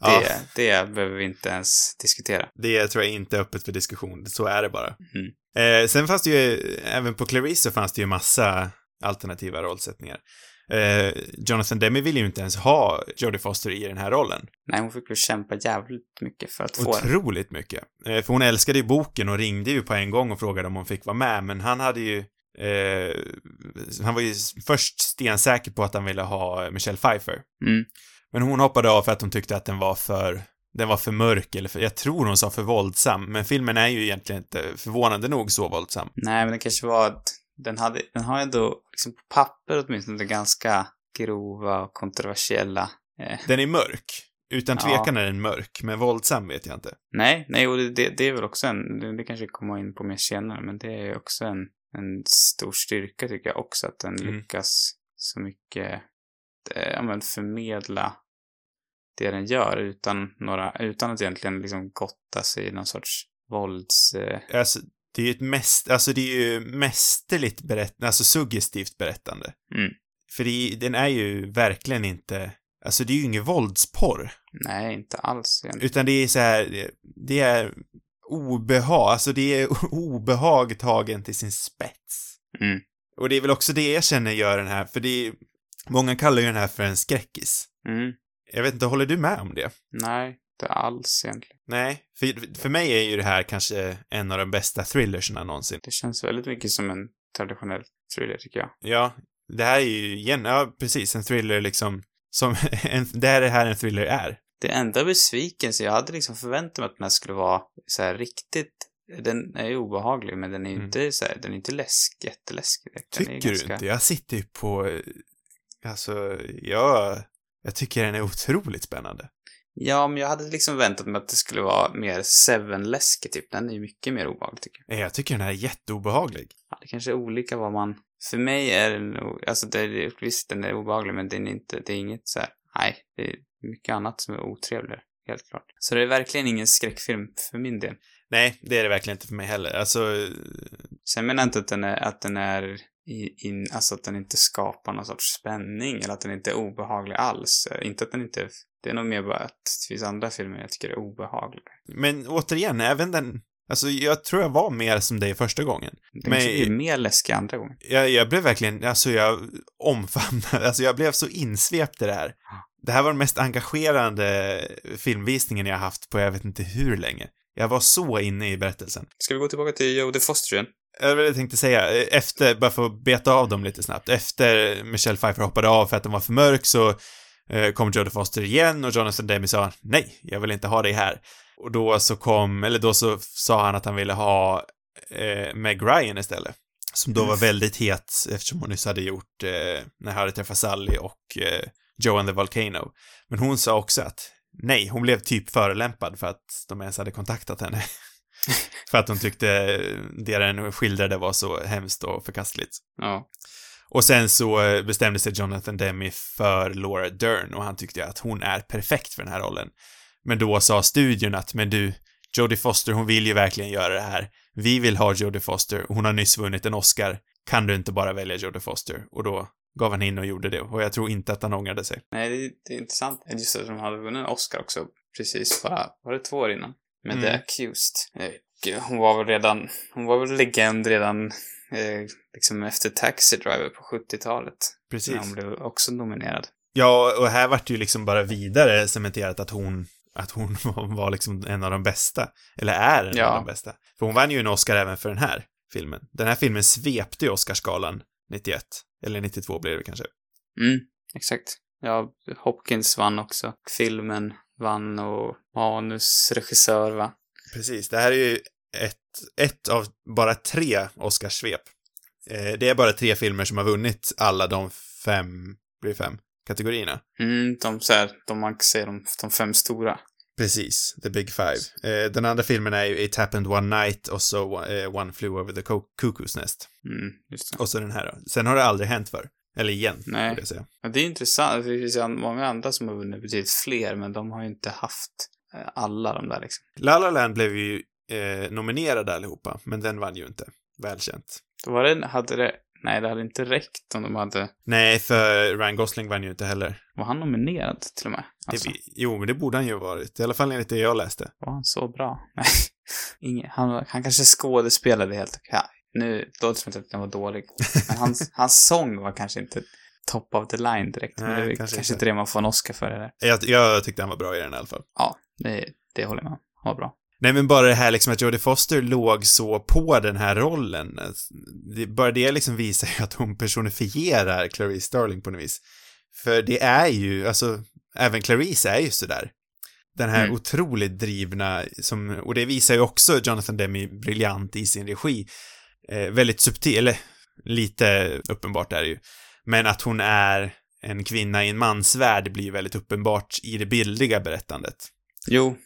Ja. Det, det behöver vi inte ens diskutera. Det tror jag inte är öppet för diskussion. Så är det bara. Mm. Eh, sen fanns det ju, även på Clarice så fanns det ju massa alternativa rollsättningar. Eh, Jonathan Demme ville ju inte ens ha Jodie Foster i den här rollen. Nej, hon fick väl kämpa jävligt mycket för att få den. Otroligt mycket. Eh, för hon älskade ju boken och ringde ju på en gång och frågade om hon fick vara med, men han hade ju eh, han var ju först stensäker på att han ville ha Michelle Pfeiffer. Mm. Men hon hoppade av för att hon tyckte att den var för den var för mörk, eller för, jag tror hon sa för våldsam, men filmen är ju egentligen inte förvånande nog så våldsam. Nej, men det kanske var att den hade, den har ju ändå, liksom på papper åtminstone, ganska grova och kontroversiella eh, Den är mörk. Utan Ja. tvekan är den mörk, men våldsam vet jag inte. Nej, nej, och det, det, är väl också en, det, det kanske kommer in på mer senare, men det är också en, en stor styrka tycker jag också, att den Mm. lyckas så mycket, eh, ja men förmedla det den gör utan några, utan att egentligen liksom gotta sig i någon sorts vålds... Eh, Alltså, det är ju ett mest, alltså det är ju mästerligt berättande, alltså suggestivt berättande. Mm. För det, den är ju verkligen inte, alltså det är ju ingen våldsporr. nej, inte alls egentligen. Utan det är så här, det- det är obehag, alltså det är obehag tagen till sin spets. Mm. Och det är väl också det jag känner gör den här, för det är, många kallar ju den här för en skräckis. Mm. Jag vet inte, håller du med om det? Nej, inte alls egentligen. Nej, för, för mig är ju det här kanske en av de bästa thrillerserna någonsin. Det känns väldigt mycket som en traditionell thriller tycker jag. Ja, det här är ju igen, ja precis, en thriller liksom, som, en, det här är här en thriller är. Det enda besvikelse, jag hade liksom förväntat mig att den här skulle vara så här riktigt, den är ju obehaglig men den är ju Mm. inte så här, den är inte läsk, jätteläskig. Den Tycker ganska- du inte? Jag sitter ju på, eh, alltså, jag, jag tycker den är otroligt spännande. Ja, men jag hade liksom väntat mig att det skulle vara mer Seven-läskig typ. Den är ju mycket mer obehaglig tycker jag. Jag tycker den här är jätteobehaglig. Ja, det kanske är olika vad man... För mig är den nog, alltså det är, visst den är obehaglig men den är inte, det är inget så här, nej, det mycket annat som är otrevligare. Helt klart. Så det är verkligen ingen skräckfilm för min del. Nej, det är det verkligen inte för mig heller. Alltså, Sen menar jag inte att den är, att den är i, in, alltså att den inte skapar någon sorts spänning eller att den inte är obehaglig alls. Inte att den inte, det är nog mer bara att det finns andra filmer jag tycker är obehagliga. men återigen, även den, alltså jag tror jag var mer som dig första gången. Den Men- blir mer läskig andra gången. Jag, jag blev verkligen, alltså jag omfamnade, alltså jag blev så insvept i det här. Det här var den mest engagerande filmvisningen jag haft på jag vet inte hur länge. Jag var så inne i berättelsen. Ska vi gå tillbaka till Jodie Foster igen? Jag väl tänkte säga, efter, bara för att beta av dem lite snabbt, efter Michelle Pfeiffer hoppade av för att den var för mörk så eh, kom Jodie Foster igen och Jonathan Demme sa nej, jag vill inte ha dig här. Och då så kom, eller då så sa han att han ville ha eh, Meg Ryan istället. Som då var väldigt het eftersom hon nyss hade gjort eh, När Harry träffar Sally och eh, Joe and the Volcano. Men hon sa också att nej, hon blev typ förolämpad för att de ens hade kontaktat henne. för att hon tyckte det den skildrade var så hemskt och förkastligt. Ja. Och sen så eh, bestämde sig Jonathan Demme för Laura Dern och han tyckte att hon är perfekt för den här rollen. Men då sa studion att, men du, Jodie Foster, hon vill ju verkligen göra det här. Vi vill ha Jodie Foster, hon har nyss vunnit en Oscar. Kan du inte bara välja Jodie Foster? Och då gav han in och gjorde det. Och jag tror inte att han ångrade sig. Nej, det, det är intressant. Just att de hade vunnit en Oscar också precis bara, var det två år innan? Med Mm. The Accused. Eh, Hon var väl redan, hon var väl legend redan eh, liksom efter Taxi Driver på 70-talet. Precis. När hon blev också nominerad. Ja, och här vart det ju liksom bara vidare cementerat att hon, att hon var liksom en av de bästa. Eller är en Ja. av de bästa. För hon vann ju en Oscar även för den här filmen. Den här filmen svepte ju Oscarsgalan 91. Eller 92 blev det kanske. Mm, exakt. Ja, Hopkins vann också. Filmen vann och manus, regissör va? Precis, det här är ju ett, ett av bara tre Oscarssvep. Eh, det är bara tre filmer som har vunnit alla de fem, blir det fem, kategorierna. Mm, de, så här, de man kan säga de, de fem stora. Precis, The Big Five. Eh, den andra filmen är ju It Happened One Night och så eh, One Flew Over the Cuckoo's Nest. Mm, just det. Och så den här då. Sen har det aldrig hänt för. Eller igen, Nej. jag säga. Ja, det är intressant. Det finns ju många andra som har vunnit betydligt fler, men de har ju inte haft eh, alla de där liksom. La La Land blev ju eh, nominerade allihopa, men den vann ju inte. Välkänt. Då var det, hade det, nej det hade inte räckt om de hade, Nej, för Ryan Gosling vann ju inte heller. var han nominerad till och med? Alltså, Det, jo, men det borde han ju ha varit. I alla fall enligt det jag läste. var han så bra? Nej, Ingen, han, han kanske skådespelade helt okej. Nu låter det som att den var dålig. Men hans, hans sång var kanske inte top of the line direkt. men Nej, det är kanske kanske, inte. det man får en Oscar för det där. Jag, jag tyckte han var bra i den i alla fall. Ja, det, det håller jag med om. Han var bra. Nej, men bara det här liksom att Jodie Foster låg så på den här rollen. Det, bara det liksom visar ju att hon personifierar Clarice Starling på något vis. För det är ju, alltså, även Clarice är ju sådär. Den här Mm. otroligt drivna, som, och det visar ju också Jonathan Demme briljant i sin regi. Eh, väldigt subtil, eller lite uppenbart är det ju. Men att hon är en kvinna i en mansvärld blir ju väldigt uppenbart i det bildliga berättandet. Jo,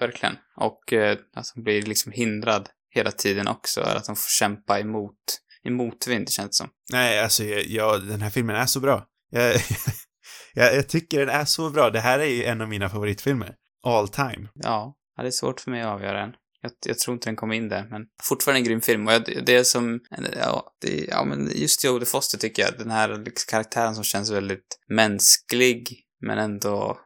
verkligen. Och eh, att hon blir liksom hindrad hela tiden också. Att hon får kämpa emot, i motvind, känns det som. Nej, alltså, jag, jag, den här filmen är så bra. Jag, jag, jag tycker den är så bra. Det här är ju en av mina favoritfilmer. All time. Ja, det är svårt för mig att avgöra än. Jag, jag tror inte den kommer in där, men fortfarande en grym film. Och jag, det är som, ja, det, ja men just Jodie Foster tycker jag, den här karaktären som känns väldigt mänsklig, men ändå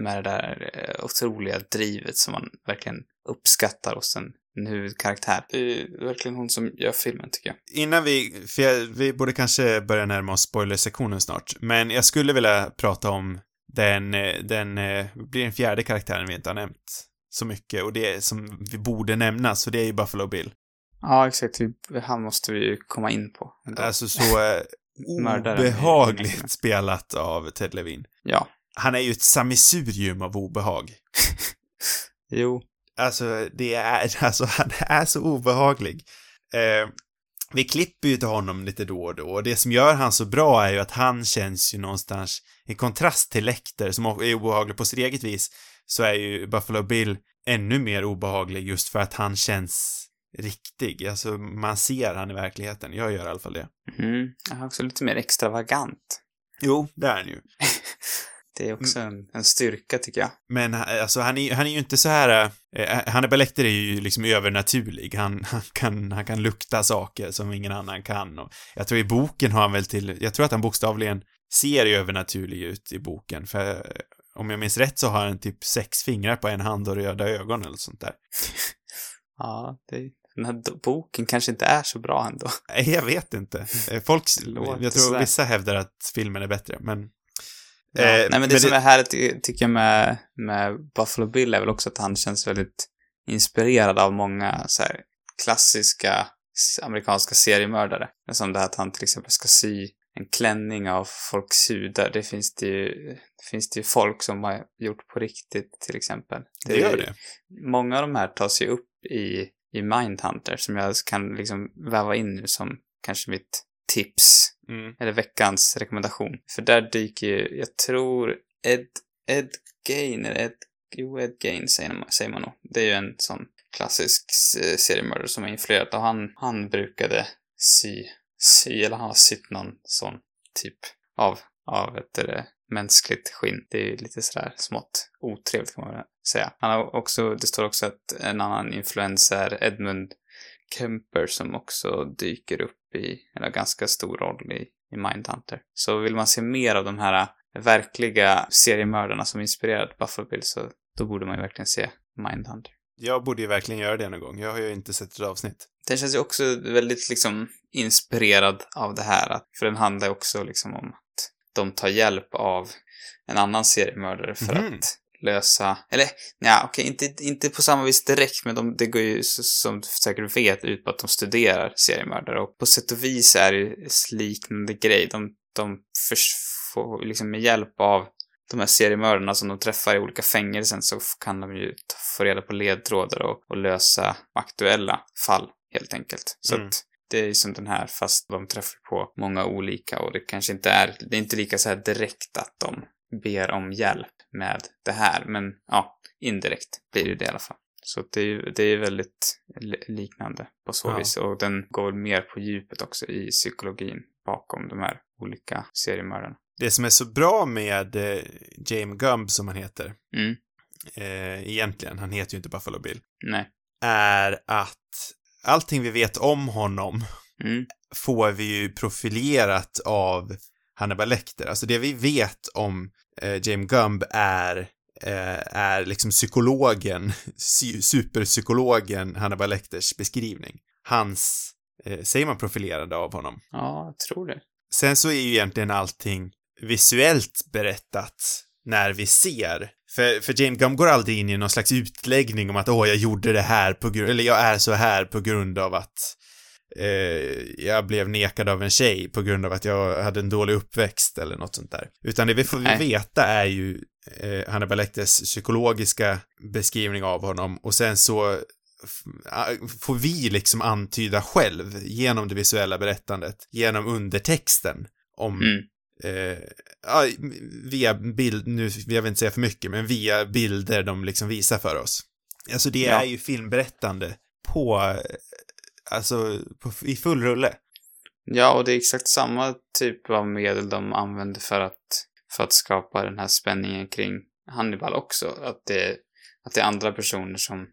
med det där eh, otroliga drivet som man verkligen uppskattar hos en, en huvudkaraktär. Det är verkligen hon som gör filmen, tycker jag. Innan vi, för jag, vi borde kanske börja närma oss spoilersektionen snart, men jag skulle vilja prata om den, eh, den, eh, blir den fjärde karaktären vi inte har nämnt så mycket och det som vi borde nämna, så det är ju Buffalo Bill. Ja, exakt. Han måste vi ju komma in på. ändå. Alltså så eh, obehagligt spelat av Ted Levine. Ja. Han är ju ett sammelsurium av obehag. Jo. Alltså, det är, alltså han är så obehaglig. Eh, vi klipper ju till honom lite då och då och det som gör han så bra är ju att han känns ju någonstans i kontrast till Lecter som är obehaglig på sitt eget vis så är ju Buffalo Bill ännu mer obehaglig just för att han känns riktig. Alltså man ser han i verkligheten. Jag gör i alla fall det. Mm. Han är också lite mer extravagant. Jo, det är han ju. Det är också en, en styrka, tycker jag. Men eh, alltså han är, han är ju inte så här, eh, Hannibal Lecter är ju liksom övernaturlig. Han, han, kan, han kan lukta saker som ingen annan kan. Och jag tror i boken har han väl till, jag tror att han bokstavligen ser övernaturlig ut i boken. För eh, om jag minns rätt så har han typ sex fingrar på en hand och röda ögon eller sånt där. Ja, det, den här boken kanske inte är så bra ändå. Nej, jag vet inte. Eh, Folk, jag tror vissa hävdar att filmen är bättre, men... Ja. Eh, Nej, men det som är härligt ty- tycker jag med, med Buffalo Bill är väl också att han känns väldigt inspirerad av många så här, klassiska amerikanska seriemördare. Som det här att han till exempel ska sy en klänning av folks hudar. Det finns det ju, det finns det ju folk som har gjort på riktigt till exempel. Det är gör det. Många av de här tas ju upp i, i Mindhunter som jag kan liksom väva in nu som kanske mitt tips Mm. eller veckans rekommendation. För där dyker ju, jag tror, Ed, Ed Gain, eller Ed, jo, Ed Gain säger man, säger man nog. Det är ju en sån klassisk eh, seriemördare som har influerat och han, han brukade sy, sy, eller han har sytt någon sån typ av, av ett eh, mänskligt skinn. Det är ju lite sådär smått otrevligt kan man väl säga. Han har också, det står också att en annan influens är Edmund Kemper som också dyker upp i, eller ganska stor roll i, i Mindhunter. Så vill man se mer av de här verkliga seriemördarna som inspirerat Buffalo så då borde man ju verkligen se Mindhunter. jag borde ju verkligen göra det någon gång. Jag har ju inte sett ett avsnitt. Den känns ju också väldigt liksom inspirerad av det här. För den handlar ju också liksom om att de tar hjälp av en annan seriemördare för Mhm. att lösa, eller ja, okej, inte, inte på samma vis direkt, men de, det går ju som du säkert vet ut på att de studerar seriemördare och på sätt och vis är det en liknande grej. De, de får liksom med hjälp av de här seriemördarna som de träffar i olika fängelsen så kan de ju få reda på ledtrådar och, och lösa aktuella fall, helt enkelt. Så Mm. att det är ju som den här, fast de träffar på många olika och det kanske inte är, det är inte lika så här direkt att de ber om hjälp med det här, men ja, indirekt blir det det i alla fall. Så det är ju det är väldigt li- liknande på så Ja. vis och den går mer på djupet också i psykologin bakom de här olika seriemördarna. Det som är så bra med eh, James Gumb, som han heter, Mm, eh, egentligen, han heter ju inte Buffalo Bill, nej. är att allting vi vet om honom Mm, får vi ju profilerat av Hannibal Lecter. Alltså det vi vet om eh, James Gumb är, eh, är liksom psykologen, sy- superpsykologen Hannibal Lecters beskrivning. Hans, eh, säger man profilerade av honom? ja, jag tror det. Sen så är ju egentligen allting visuellt berättat när vi ser. För, för James Gumb går aldrig in i någon slags utläggning om att åh, jag gjorde det här på grund, eller jag är så här på grund av att eh, jag blev nekad av en tjej på grund av att jag hade en dålig uppväxt eller något sånt där. Utan det vi får Nej. veta är ju eh, Hannibal Lecters psykologiska beskrivning av honom och sen så får vi liksom antyda själv genom det visuella berättandet, genom undertexten om Mm, eh, via bild, nu, jag vill inte säga för mycket, men via bilder de liksom visar för oss. Alltså det Ja. är ju filmberättande på, alltså, på, i full rulle. Ja, och det är exakt samma typ av medel de använder för att, för att skapa den här spänningen kring Hannibal också. Att det, att det är andra personer som,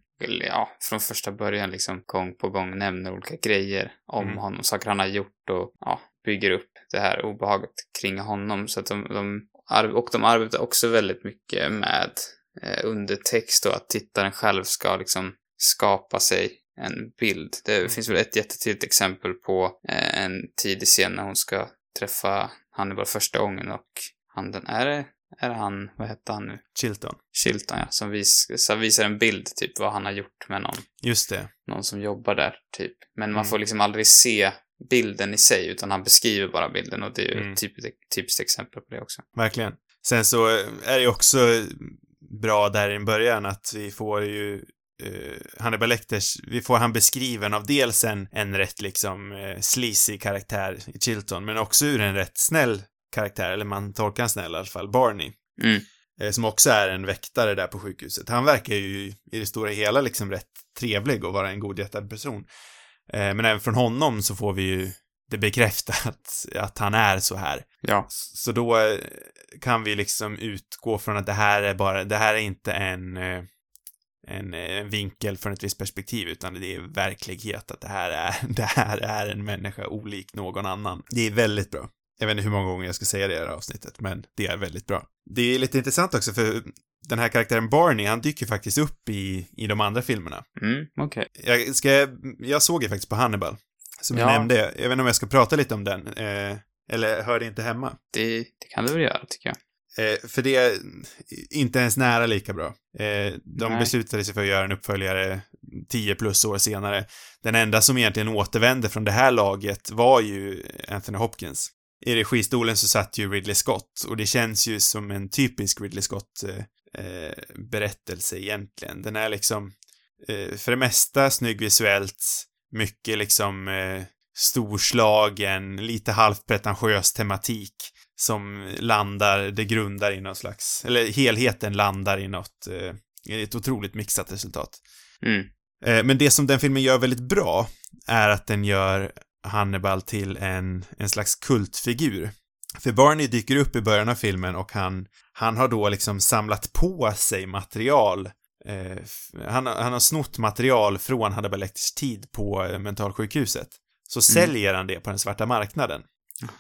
ja, från första början liksom gång på gång nämner olika grejer om Mm. honom, saker han har gjort och ja, bygger upp det här obehaget kring honom. Så att de, de och de arbetar också väldigt mycket med eh, undertext och att tittaren själv ska liksom skapa sig en bild. Det Mm. finns väl ett jättetydligt exempel på eh, en tidig scen när hon ska träffa Hannibal första gången och han den, är det, är det han, vad hette han nu? Chilton. Chilton ja, som vis, visar en bild typ vad han har gjort med någon, Just det. någon som jobbar där typ. Men man Mm. får liksom aldrig se bilden i sig utan han beskriver bara bilden och det är ju Mm. ett typiskt, exempel på det också. Verkligen. Sen så är det ju också bra där i början att vi får ju uh, Hannibal Lecters, vi får han beskriven av dels en, en rätt liksom uh, sleazy karaktär i Chilton, men också ur en rätt snäll karaktär, eller man tolkar han snäll i alla fall, Barney. Mm. eh, som också är en väktare där på sjukhuset. Han verkar ju i det stora hela liksom rätt trevlig och vara en godhjärtad person. Eh, men även från honom så får vi ju det bekräftat att han är så här. Ja. Så då eh, kan vi liksom utgå från att det här är bara, det här är inte en, eh, en, eh, en vinkel från ett visst perspektiv, utan det är verklighet att det här är, det här är en människa olik någon annan. Det är väldigt bra. Jag vet inte hur många gånger jag ska säga det i det här avsnittet, men det är väldigt bra. Det är lite intressant också, för den här karaktären Barney, han dyker faktiskt upp i, i de andra filmerna. Mm, okej. Jag, ska, jag såg ju faktiskt på Hannibal, som jag Ja. nämnde. Jag vet inte om jag ska prata lite om den, eh, eller hör det inte hemma. Det, det kan du väl göra, tycker jag. Eh, för det är inte ens nära lika bra. Eh, de Nej. beslutade sig för att göra en uppföljare 10 plus år senare. Den enda som egentligen återvände från det här laget var ju Anthony Hopkins. I registolen så satt ju Ridley Scott och det känns ju som en typisk Ridley Scott eh, eh, berättelse egentligen. Den är liksom eh, för det mesta snygg visuellt, mycket liksom eh, storslagen, lite halvt pretentiös tematik som landar, det grundar i någon slags, eller helheten landar i något, eh, ett otroligt mixat resultat. Mm. Eh, men det som den filmen gör väldigt bra är att den gör Hannibal till en, en slags kultfigur. För Barney dyker upp i början av filmen och han, han har då liksom samlat på sig material eh, han, har- han har snott material från Hannibal Lecters tid på eh, mentalsjukhuset. Så säljer han det på den svarta marknaden.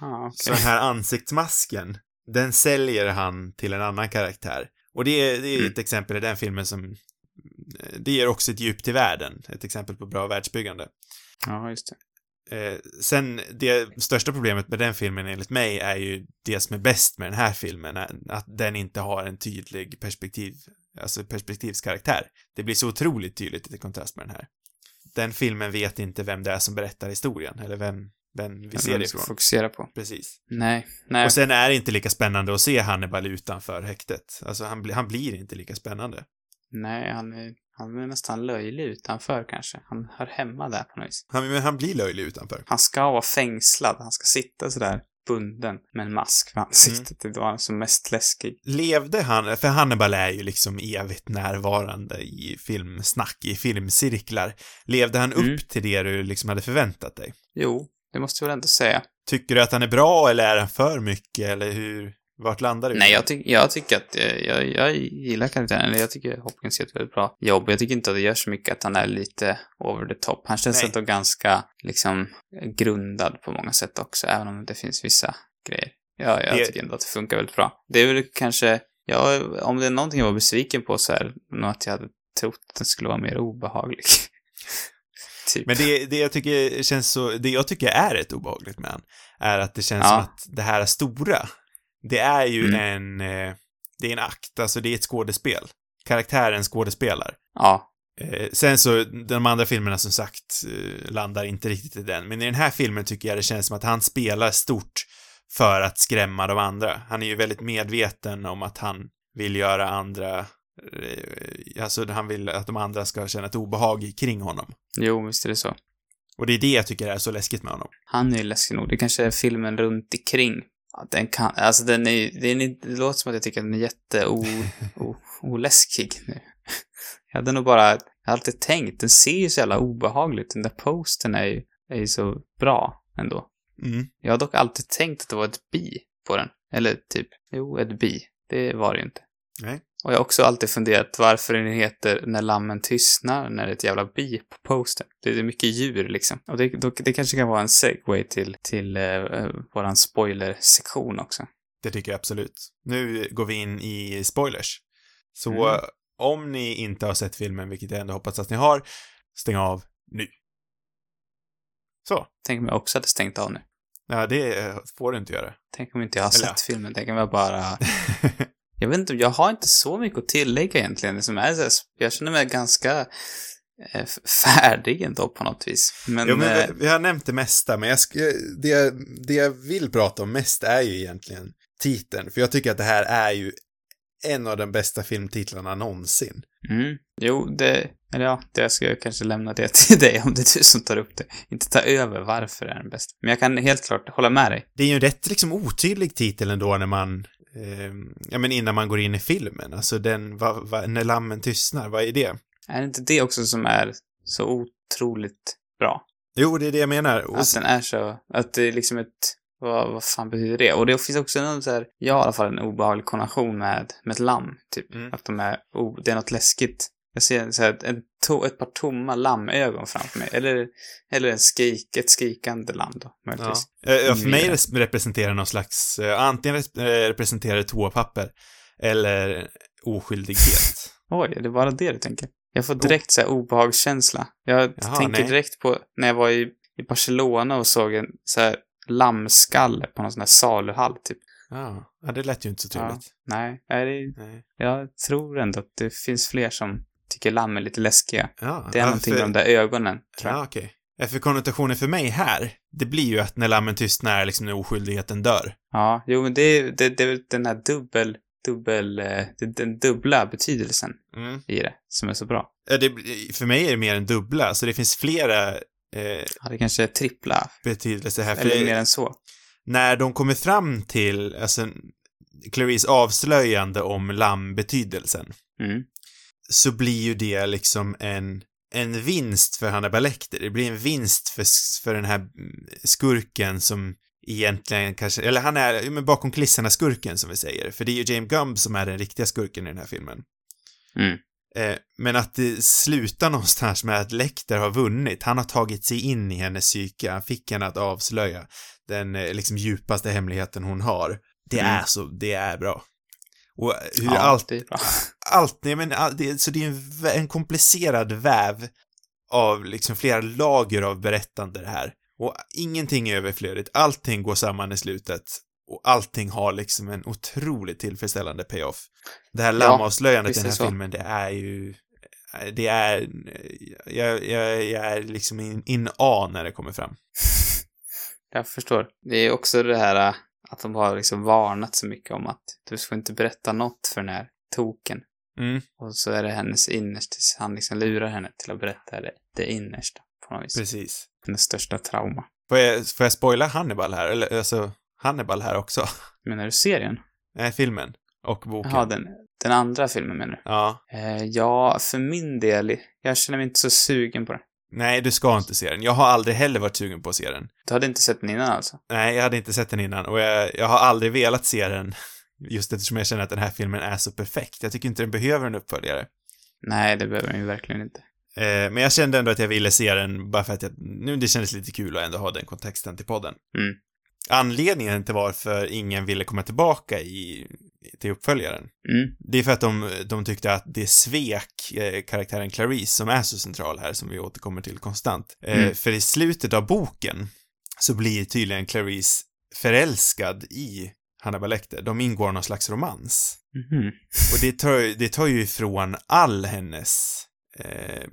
Aha, Så okej. den här ansiktsmasken, den säljer han till en annan karaktär. Och det är, det är Mm. ett exempel i den filmen som eh, det ger också ett djup till världen, ett exempel på bra världsbyggande. Ja, just det. Eh, sen, det största problemet med den filmen enligt mig är ju det som är bäst med den här filmen, att den inte har en tydlig perspektiv, alltså perspektivskaraktär. Det blir så otroligt tydligt i kontrast med den här. Den filmen vet inte vem det är som berättar historien, eller vem, vem vi ser det ifrån. fokusera på. Precis. Nej, nej. Och sen är det inte lika spännande att se Hannibal utanför häktet. Alltså, han, han blir inte lika spännande. Nej, han är, han är nästan löjlig utanför kanske. Han hör hemma där på något vis. Han, men han blir löjlig utanför. Han ska vara fängslad. Han ska sitta sådär bunden med en mask för ansiktet. Det var som mest läskig. Levde han, för Hannibal är ju liksom evigt närvarande i filmsnack, i filmcirklar. Levde han upp Mm. till det du liksom hade förväntat dig? Jo, det måste jag väl ändå säga. Tycker du att han är bra eller är han för mycket eller hur, vart landar du? Nej, jag, tyck, jag tycker att eh, jag, jag gillar karaktären. Jag tycker Hopkins gör ett väldigt bra jobb. Jag tycker inte att det gör så mycket att han är lite over the top. Han känns Nej. ändå ganska, liksom, grundad på många sätt också, även om det finns vissa grejer. Ja, jag Det- tycker ändå att det funkar väldigt bra. Det är väl kanske, ja, om det är någonting jag var besviken på så är det nog att jag hade trott att den skulle vara mer obehaglig. typ. Men det, det jag tycker känns så, det jag tycker är rätt obehagligt med han, är att det känns Ja. som att det här stora, det är ju Mm. en, eh, det är en akt, alltså det är ett skådespel. Karaktären skådespelar. Ja, Eh, sen så, de andra filmerna som sagt eh, landar inte riktigt i den, men i den här filmen tycker jag det känns som att han spelar stort för att skrämma de andra. Han är ju väldigt medveten om att han vill göra andra, alltså han vill att de andra ska känna ett obehag kring honom. jo, visst är det så. Och det är det jag tycker är så läskigt med honom. Han är ju läskig nog. Det kanske är filmen runt omkring. Ja, den kan, alltså den är, den är, det låter som att jag tycker att den är jätte o, o, oläskig nu. Jag hade nog bara, jag har alltid tänkt, den ser ju så jävla obehaglig ut. Den där posten är ju, är ju så bra ändå. Mm. Jag har dock alltid tänkt att det var ett bi på den. Eller typ, jo, ett bi. Det var det ju inte. Nej. Och jag har också alltid funderat varför den heter När lammen tystnar när det är ett jävla bi på posten. Det är mycket djur liksom. Och det, det kanske kan vara en segway till, till eh, eh, våran spoiler-sektion också. Det tycker jag absolut. Nu går vi in i spoilers. Så Mm. om ni inte har sett filmen, vilket jag ändå hoppas att ni har, stäng av nu. Så. Tänk om jag också hade stängt av nu. Ja, det eh, får du inte göra. Tänk om inte jag har Eller sett filmen. Tänk om jag bara... Jag vet inte, jag har inte så mycket att tillägga egentligen. Det som är jag känner mig ganska eh, färdig ändå på något vis. Men, jo, men eh, vi, vi har nämnt det mesta, men jag ska, det, jag- det jag vill prata om mest är ju egentligen titeln, för jag tycker att det här är ju en av de bästa filmtitlarna någonsin. Mm. Jo, det... Eller ja, det ska jag kanske lämna det till dig om det är du som tar upp det. Inte ta över varför det är den bästa. Men jag kan helt klart hålla med dig. Det är ju en rätt liksom otydlig titel ändå när man, eh, ja men innan man går in i filmen, alltså den, va, va, när lammen tystnar, vad är det? Är det inte det också som är så otroligt bra? Jo, det är det jag menar. Och, Att den är så... Att det är liksom ett... Vad, vad fan betyder det? Och det finns också någon så här... Jag har i alla fall en obehaglig konnotation med, med ett lamm, typ. Mm. Att de är... Oh, det är något läskigt. Jag ser så här, en to, ett par tomma lammögon framför mig. Eller, eller en skrik, ett skrikande lamm då, ja. möjligtvis. Eh, ja, för mig representerar någon slags, eh, antingen eh, representerar det toapapper, eller oskyldighet. Oj, är det bara det du tänker? Jag får direkt så här obehagskänsla. Jag Jaha, tänker nej. direkt på när jag var i, i Barcelona och såg en så här lammskalle på någon sån här saluhall, typ. Ja, ja det lät ju inte så trevligt. Nej, är det, Nej. jag tror ändå att det finns fler som tycker lamm är lite läskiga. Ja, Det är ja, någonting för- med de där ögonen, tror jag. Ja, okej. Ja, För konnotationen för mig här, det blir ju att när lammen tystnar liksom när oskyldigheten dör. Ja, jo, men det är det, det är väl den här dubbel, dubbel, eh, den dubbla betydelsen Mm. i det som är så bra. Det, för mig är det mer än dubbla, så det finns flera eh, Ja, det kanske är trippla, betydelser här. Eller mer än så. när de kommer fram till, alltså, Clarice avslöjande om lammbetydelsen, Mm. Så blir ju det liksom en, en vinst för Hannibal Lecter. Det blir en vinst för, för den här skurken som egentligen kanske, eller han är, men bakom kulisserna skurken som vi säger. För det är ju James Gumb som är den riktiga skurken i den här filmen. Mm. Eh, men att det slutar någonstans med att Lecter har vunnit. Han har tagit sig in i hennes psyke. Han fick henne att avslöja den eh, liksom djupaste hemligheten hon har. Det Mm. är så, det är bra. Och hur Ja, allt, allt, nej men, all, det, så det är en, en komplicerad väv av liksom flera lager av berättande det här. Och ingenting är överflödigt, allting går samman i slutet. Och allting har liksom en otroligt tillfredsställande payoff. Det här lammavslöjandet i visst den är här så. filmen, det är ju... Det är... Jag, jag, jag är liksom in, in A när det kommer fram. Jag förstår. Det är också det här äh, att de har liksom varnat så mycket om att du ska inte berätta något för den här token. Mm, Och så är det hennes innersta, han liksom lurar henne till att berätta det, det innersta på något vis. precis. Hennes största trauma. Får jag, får jag spoila Hannibal här? Eller alltså, Hannibal här också? Menar du serien? Nej, filmen. Och boken. Jaha, den, den andra filmen menar du? Ja. Eh, ja, för min del, jag känner mig inte så sugen på den. Nej, du ska inte se den. Jag har aldrig heller varit sugen på att se den. Du hade inte sett den innan alltså? Nej, jag hade inte sett den innan och jag, jag har aldrig velat se den just eftersom jag känner att den här filmen är så perfekt. Jag tycker inte den behöver en uppföljare. Nej, det behöver den ju verkligen inte. Eh, men jag kände ändå att jag ville se den bara för att jag, nu det kändes lite kul att ändå ha den kontexten till podden. Mm. Anledningen till varför ingen ville komma tillbaka i, till uppföljaren, Mm. det är för att de, de tyckte att det svek eh, karaktären Clarice som är så central här, som vi återkommer till konstant. Eh, Mm. För i slutet av boken så blir tydligen Clarice förälskad i Hannibal Lecter. De ingår någon slags romans. Mhm. Och det tar, det tar ju ifrån all hennes eh,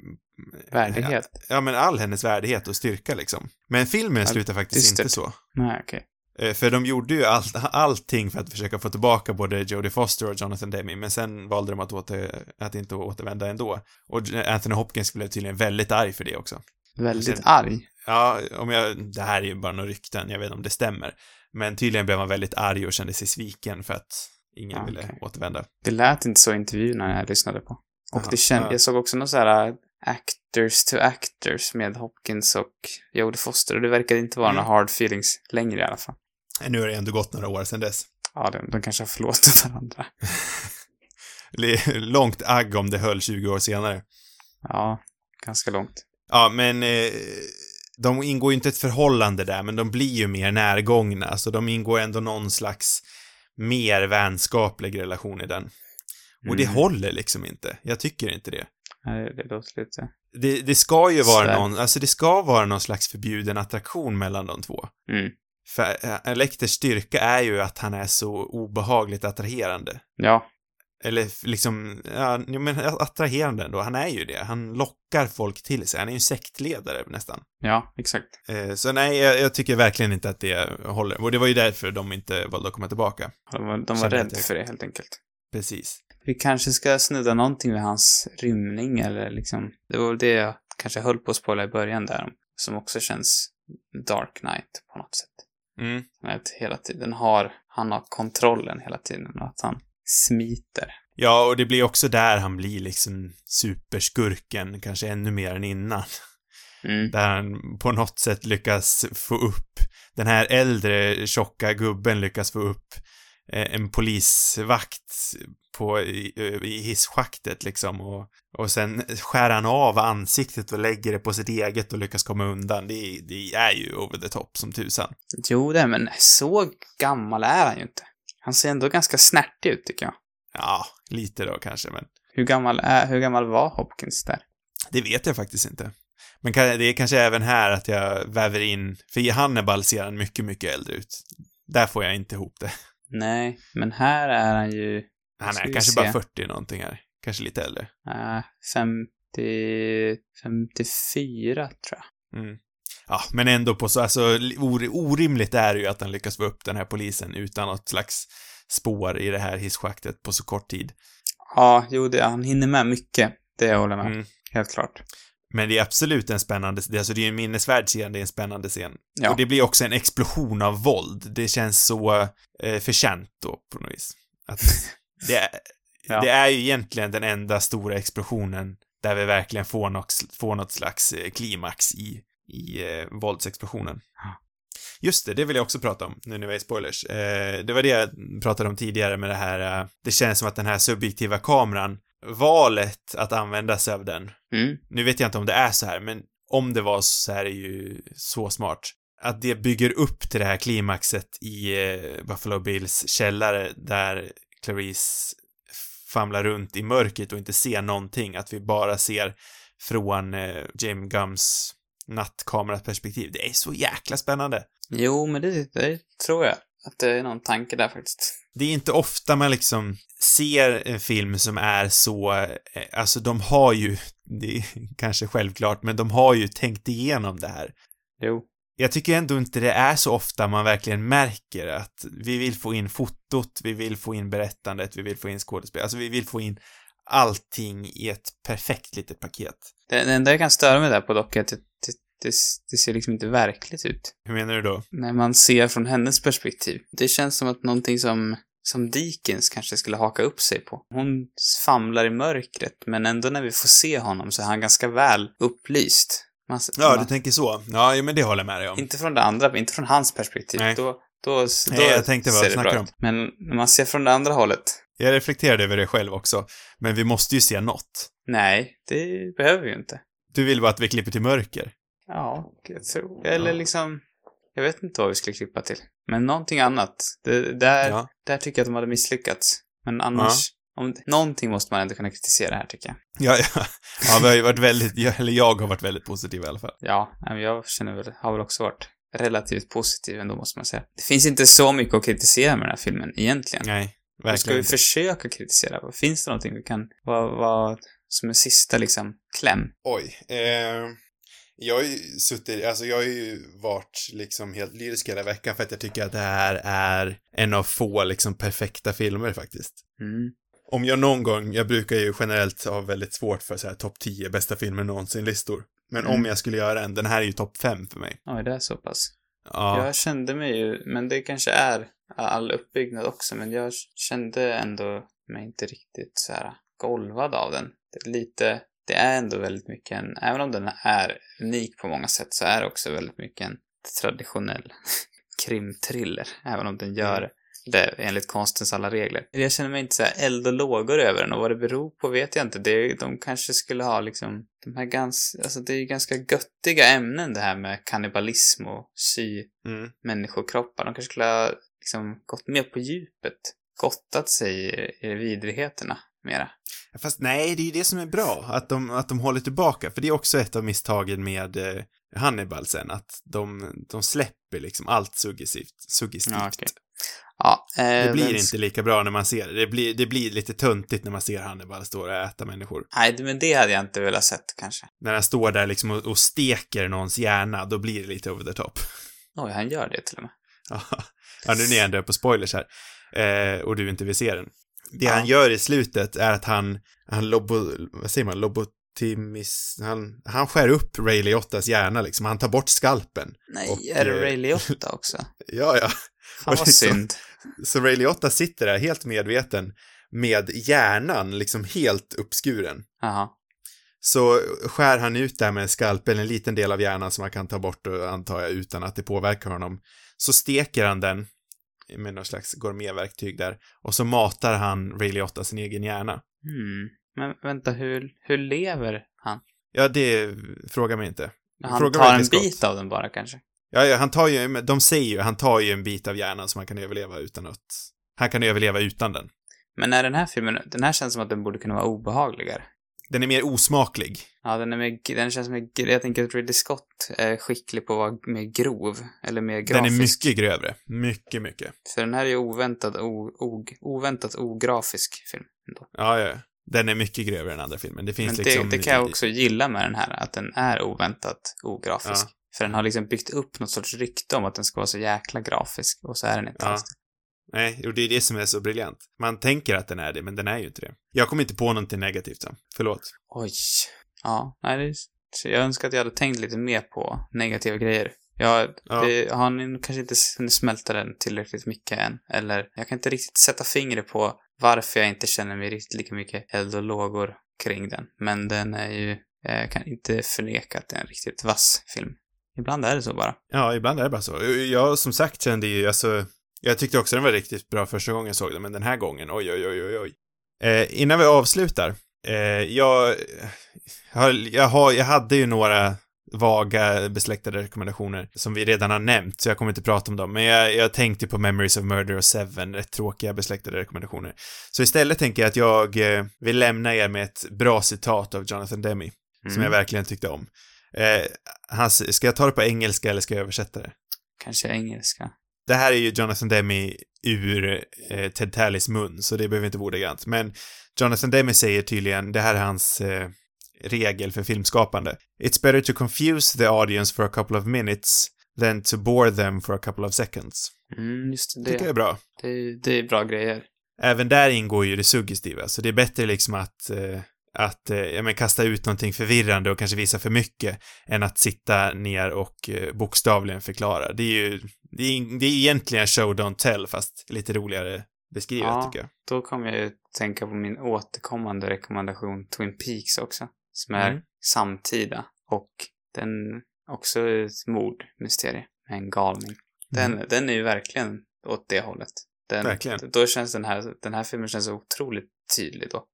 Värdighet? Ja, men all hennes värdighet och styrka liksom. Men filmen Ja, slutar faktiskt inte så. Nej, okej. Eh, För de gjorde ju allt, allting för att försöka få tillbaka både Jodie Foster och Jonathan Demme, men sen valde de att, åter, att inte återvända ändå. Och Anthony Hopkins blev tydligen väldigt arg för det också. Väldigt Sen- arg. Ja, om jag, det här är ju bara några rykten, jag vet inte om det stämmer. Men tydligen blev han väldigt arg och kände sig sviken för att ingen Ja, ville okej. återvända. Det lät inte så i intervjuerna jag lyssnade på. Och Jaha, det känd, ja. jag såg också någon så här actors to actors med Hopkins och Jodie Foster och det verkade inte vara Mm. några hard feelings längre i alla fall. Nu har det ändå gått några år sedan dess. Ja, de, de kanske har förlåtit varandra. Långt agg om det höll 20 år senare. Ja, ganska långt. Ja, men eh, de ingår ju inte ett förhållande där, men de blir ju mer närgångna, så de ingår ändå någon slags mer vänskaplig relation i den. Och det Mm. håller liksom inte. Jag tycker inte det. Nej, det, låter lite... Det, det ska ju vara Sådär. någon, alltså det ska vara någon slags förbjuden attraktion mellan de två. Mm. För eh, Elekters styrka är ju att han är så obehagligt attraherande. Ja, Eller liksom, ja, men attraherande ändå. Han är ju det. Han lockar folk till sig. Han är ju en sektledare nästan. ja, exakt. Eh, Så nej, jag, jag tycker verkligen inte att det håller. Och det var ju därför de inte valde att komma tillbaka. De var, de var rädda för det helt enkelt. Precis. Vi kanske ska snudda någonting med hans rymning eller liksom... Det var väl det jag kanske höll på att spoila i början där. Som också känns Dark Knight på något sätt. Mm. Att hela tiden har, han har kontrollen hela tiden och att han smiter. Ja, och det blir också där han blir liksom superskurken, kanske ännu mer än innan. Mm. Där han på något sätt lyckas få upp, den här äldre tjocka gubben lyckas få upp en polisvakt på, i, i hisschaktet liksom och, och sen skär han av ansiktet och lägger det på sitt eget och lyckas komma undan. Det, det är ju over the top som tusan. Jo, det, men så gammal är han ju inte. Han ser ändå ganska snärtig ut, tycker jag. Ja, lite då kanske, men Hur gammal, är, hur gammal var Hopkins där? det vet jag faktiskt inte. Men det är kanske även här att jag väver in, för i Hannibal ser han mycket, mycket äldre ut. Där får jag inte ihop det. Nej, men här är han ju... Han är kanske se. bara 40 någonting här. Kanske lite äldre. Äh, 50... 54, tror jag. Mm. Ja, men ändå på så, alltså or, orimligt är det ju att han lyckas få upp den här polisen utan något slags spår i det här hisschaktet på så kort tid. Ja, jo, det, han hinner med mycket. Det jag håller med. Mm. Helt klart. Men det är absolut en spännande, det, alltså det är ju en minnesvärd scen, det är en spännande scen. Ja. Och det blir också en explosion av våld. Det känns så eh, förtjänt då, på något vis. Att det, är, Ja. det är ju egentligen den enda stora explosionen där vi verkligen får något, får något slags eh, klimax i, i eh, våldsexplosionen. Just det, det vill jag också prata om, nu när vi är i spoilers. Eh, det var det jag pratade om tidigare med det här, eh, det känns som att den här subjektiva kameran, valet att använda sig av den, Mm. nu vet jag inte om det är så här, men om det var så är det ju så smart. Att det bygger upp till det här klimaxet i eh, Buffalo Bills källare där Clarice famlar runt i mörkret och inte ser någonting, att vi bara ser från eh, James Gums nattkameraperspektiv. Det är så jäkla spännande. Jo, men det, det tror jag. Att det är någon tanke där faktiskt. Det är inte ofta man liksom ser en film som är så, eh, alltså de har ju, det är kanske självklart, men de har ju tänkt igenom det här. Jo. Jag tycker ändå inte det är så ofta man verkligen märker att vi vill få in fotot, vi vill få in berättandet, vi vill få in skådespel, alltså vi vill få in allting i ett perfekt litet paket. Det, det enda jag kan störa mig där på dock är att det, det, ser liksom inte verkligt ut. Hur menar du då? När man ser från hennes perspektiv. Det känns som att någonting som, som Deakins kanske skulle haka upp sig på. Hon famlar i mörkret, men ändå när vi får se honom så är han ganska väl upplyst. Man, Ja, man, du tänker så. Ja, men det håller jag med dig om. Inte från det andra, inte från hans perspektiv. Nej. Då, då, då Nej, jag tänkte vad ser det bra ut. Men när man ser från det andra hållet, Jag reflekterade över det själv också, men vi måste ju se något. nej, det behöver vi ju inte. Du vill bara att vi klipper till mörker? Ja, jag tror Eller liksom, jag vet inte vad vi skulle klippa till. Men någonting annat. Det, där, Ja. där tycker jag att de hade misslyckats. Men annars, om, någonting måste man ändå kunna kritisera här tycker jag. Ja, ja. Ja, vi har ju varit väldigt, jag, eller jag har varit väldigt positiv i alla fall. Ja, jag känner väl, har väl också varit relativt positiv ändå måste man säga. Det finns inte så mycket att kritisera med den här filmen egentligen. Nej, Då ska verkligen vi inte. försöka kritisera. Finns det någonting vi kan, vad, vad, som en sista liksom, kläm? Oj. Eh, jag har ju suttit, alltså jag har ju varit liksom helt lyrisk hela veckan för att jag tycker att det här är en av få liksom perfekta filmer faktiskt. Mm. Om jag någon gång, jag brukar ju generellt ha väldigt svårt för så här topp 10 bästa filmer någonsin-listor. Men Mm. om jag skulle göra en, den här är ju topp 5 för mig. Oj, det är så pass. Ja. Jag kände mig ju, men det kanske är all uppbyggnad också, men jag kände ändå mig inte riktigt så här golvad av den. Lite, det är ändå väldigt mycket en, även om den är unik på många sätt så är det också väldigt mycket en traditionell krimthriller, även om den gör det enligt konstens alla regler. Jag känner mig inte så här eld och lågor över den och vad det beror på vet jag inte. Det, de kanske skulle ha liksom, de här ganska, alltså det är ju ganska göttiga ämnen det här med kannibalism och sy Mm. människokroppar. De kanske skulle ha liksom gått mer på djupet. Gottat sig i, i vidrigheterna mera. Fast nej, det är ju det som är bra, att de, att de håller tillbaka, för det är också ett av misstagen med eh, Hannibal sen, att de, de släpper liksom allt suggestivt. suggestivt. Ja, okej. Ja, eh, Det blir den- inte lika bra när man ser det. Det blir, det blir lite töntigt när man ser Hannibal stå och äta människor. Nej, men det hade jag inte velat sett kanske. När han står där liksom och, och steker någons hjärna, då blir det lite over the top. Oj, han gör det till och med. Ja, nu är ni ändå på spoilers här. Eh, och du inte vill se den. Det Ja. han gör i slutet är att han, han lobo, vad säger man, lobotimis, han, han skär upp Ray Liottas hjärna liksom, han tar bort skalpen. Nej, Och, är det eh, Ray Liotta också? Ja, ja. Fan vad liksom- synd. Så Ray Liotta sitter där helt medveten med hjärnan liksom helt uppskuren. Jaha. Så skär han ut där med skalpeln, en liten del av hjärnan som man kan ta bort och antar jag utan att det påverkar honom. Så steker han den med något slags gourmetverktyg där och så matar han Ray Liotta sin egen hjärna. Hmm. Men vänta, hur, hur lever han? Ja, det frågar mig inte. Han Fråga tar en bit av den bara kanske? Ja, ja, han tar ju, de säger ju, han tar ju en bit av hjärnan som han kan överleva utan att, han kan överleva utan den. Men är den här filmen, den här känns som att den borde kunna vara obehagligare. Den är mer osmaklig. Ja, den är mer, den känns mer, jag tänker att Ridley Scott är skicklig på att vara mer grov, eller mer grafisk. Den är mycket grövre. Mycket, mycket. För den här är ju oväntat, o, o, oväntat ografisk film. Ändå. Ja, ja. Den är mycket grövre än andra filmen. Det finns Men liksom... det, det kan jag också gilla med den här, att den är oväntat ografisk. Ja. För den har liksom byggt upp något sorts rykte om att den ska vara så jäkla grafisk, och så är den inte Ja. alls det. Nej, och det är det som är så briljant. Man tänker att den är det, men den är ju inte det. Jag kom inte på någonting negativt sen. Förlåt. Oj. Ja, nej, det är, jag önskar att jag hade tänkt lite mer på negativa grejer. Jag, Ja. det, har ni kanske inte hunnit smälta den tillräckligt mycket än. Eller, jag kan inte riktigt sätta fingret på varför jag inte känner mig riktigt lika mycket eld och lågor kring den. Men den är ju, jag kan inte förneka att det är en riktigt vass film. Ibland är det så bara. Ja, ibland är det bara så. Jag som sagt kände ju, alltså, jag tyckte också den var riktigt bra första gången jag såg den, men den här gången, oj, oj, oj, oj, oj. Eh, innan vi avslutar, eh, jag, jag, har, jag hade ju några vaga besläktade rekommendationer som vi redan har nämnt, så jag kommer inte prata om dem. Men jag, jag tänkte på Memories of Murder och Seven, rätt tråkiga besläktade rekommendationer. Så istället tänker jag att jag eh, vill lämna er med ett bra citat av Jonathan Demme, som Mm. jag verkligen tyckte om. Eh, hans, ska jag ta det på engelska eller ska jag översätta det? Kanske engelska. Det här är ju Jonathan Demme ur eh, Ted Tallys mun, så det behöver inte vara ordagrant. Men Jonathan Demme säger tydligen, det här är hans eh, regel för filmskapande. It's better to confuse the audience for a couple of minutes than to bore them for a couple of seconds. Mm, just det. Det tycker jag är bra. det, är, det är bra grejer. Även där ingår ju det suggestiva, så det är bättre liksom att eh, att eh, ja, men kasta ut någonting förvirrande och kanske visa för mycket än att sitta ner och eh, bokstavligen förklara. Det är ju, det är, det är egentligen show don't tell fast lite roligare beskrivet Ja. tycker jag. Då kommer jag ju tänka på min återkommande rekommendation Twin Peaks också. Som är Mm. samtida. Och den också är ett mordmysterie med en galning. Den, Mm. den är ju verkligen åt det hållet. Den, Verkligen. Då känns den här, den här filmen känns otroligt tydlig då.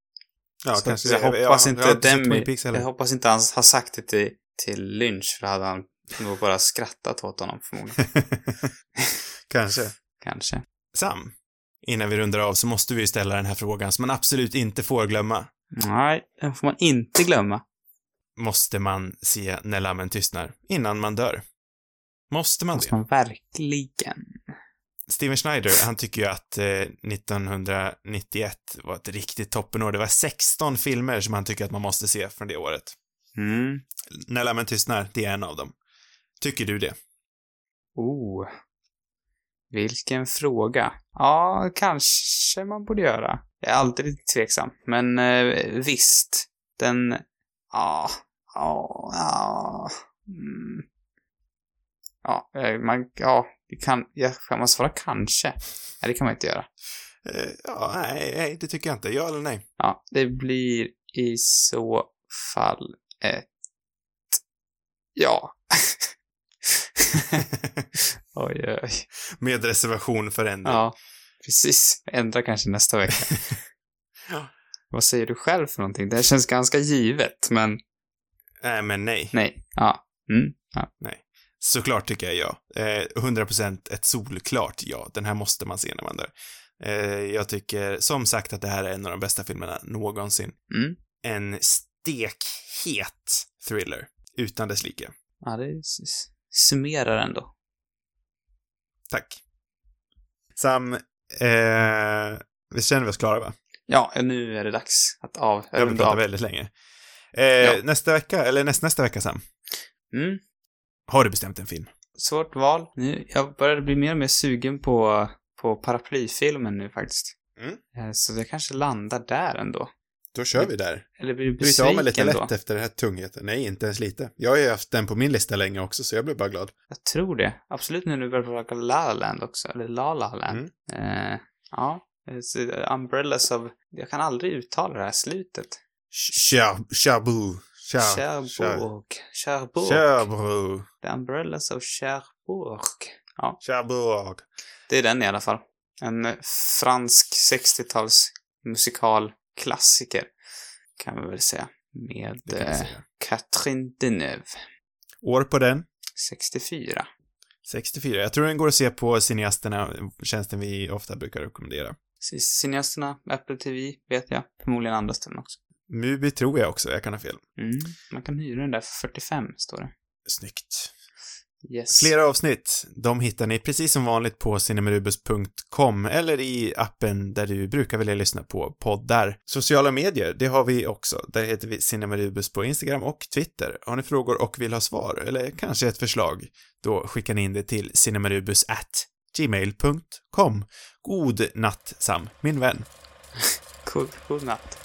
Ja, Så kanske. jag hoppas jag, inte jag inte Demi, jag hoppas inte han har sagt det till, till Lynch för då hade han nog bara skrattat åt honom förmodligen. kanske. Kanske. Sam, innan vi rundar av så måste vi ju ställa den här frågan som man absolut inte får glömma. Nej, den får man inte glömma. Måste man se När lammen tystnar innan man dör? Måste man Måste det? man verkligen. Steven Schneider, han tycker ju att eh, 1991 var ett riktigt toppenår. Det var 16 filmer som han tycker att man måste se från det året. Mm. När lammen tystnar, det är en av dem. Tycker du det? Oh. Vilken fråga. Ja, kanske man borde göra. Jag är alltid lite tveksam. Men eh, visst. Den... Ja. Ja. Ja. Mm. Ja, eh, man... Ja, det kan... Jag, kan man svara kanske? Nej, det kan man inte göra. Eh, ja, nej, nej, det tycker jag inte. Ja eller nej? Ja, det blir i så fall ett... Ja. oj, oj, oj. Med reservation för ändring. Ja, precis. Ändra kanske nästa vecka. Ja. Vad säger du själv för någonting? Det här känns ganska givet, men Nej, men nej. nej. Ja. Mm. ja. Såklart tycker jag ja. Eh, 100% ett solklart ja. Den här måste man se när man dör. Eh, jag tycker som sagt att det här är en av de bästa filmerna någonsin. Mm. En stekhet thriller. Utan dess like. Ja, det s- summerar ändå. Tack. Sam, eh, vi känner vi oss klara va? Ja, nu är det dags att av... Jag vill runda prata av. väldigt länge. Eh, Ja. Nästa vecka, eller näst, nästa vecka Sam. Mm. Har du bestämt en film? Svårt val. Nu, jag började bli mer och mer sugen på, på paraplyfilmen nu faktiskt. Mm. Eh, Så jag kanske landar där ändå. Då kör vi där. Eller blir du Bryta av mig lite besviken lätt då? efter den här tungheten. Nej, inte ens lite. Jag har ju haft den på min lista länge också, så jag blev bara glad. Jag tror det. Absolut nu när du börjar prata La La Land också. Eller La La Land. Mm. Eh, ja. Eh, Umbrellas of... Jag kan aldrig uttala det här slutet. Char- Cherbourg. Cherbourg. Cherbourg. The Umbrellas of Cherbourg. Ja, Cherbourg. det är den i alla fall. En fransk 60-tals musikalklassiker. Kan man väl säga. Med eh. Catherine Deneuve. År på den? 64. 64. Jag tror den går att se på Cineasterna, tjänsten vi ofta brukar rekommendera. Cineasterna, Apple TV, vet jag. Förmodligen andra ställen också. Mubi tror jag också, jag kan ha fel. Mm. Man kan hyra den där för 45, står det. Snyggt. Yes. Flera avsnitt, de hittar ni precis som vanligt på cinemarubus.com eller i appen där du brukar vilja lyssna på poddar. Sociala medier, det har vi också. Där heter vi Cinemarubus på Instagram och Twitter. Har ni frågor och vill ha svar, eller kanske ett förslag, då skickar ni in det till cinemarubus gmail.com. God natt, Sam, min vän. God, god natt.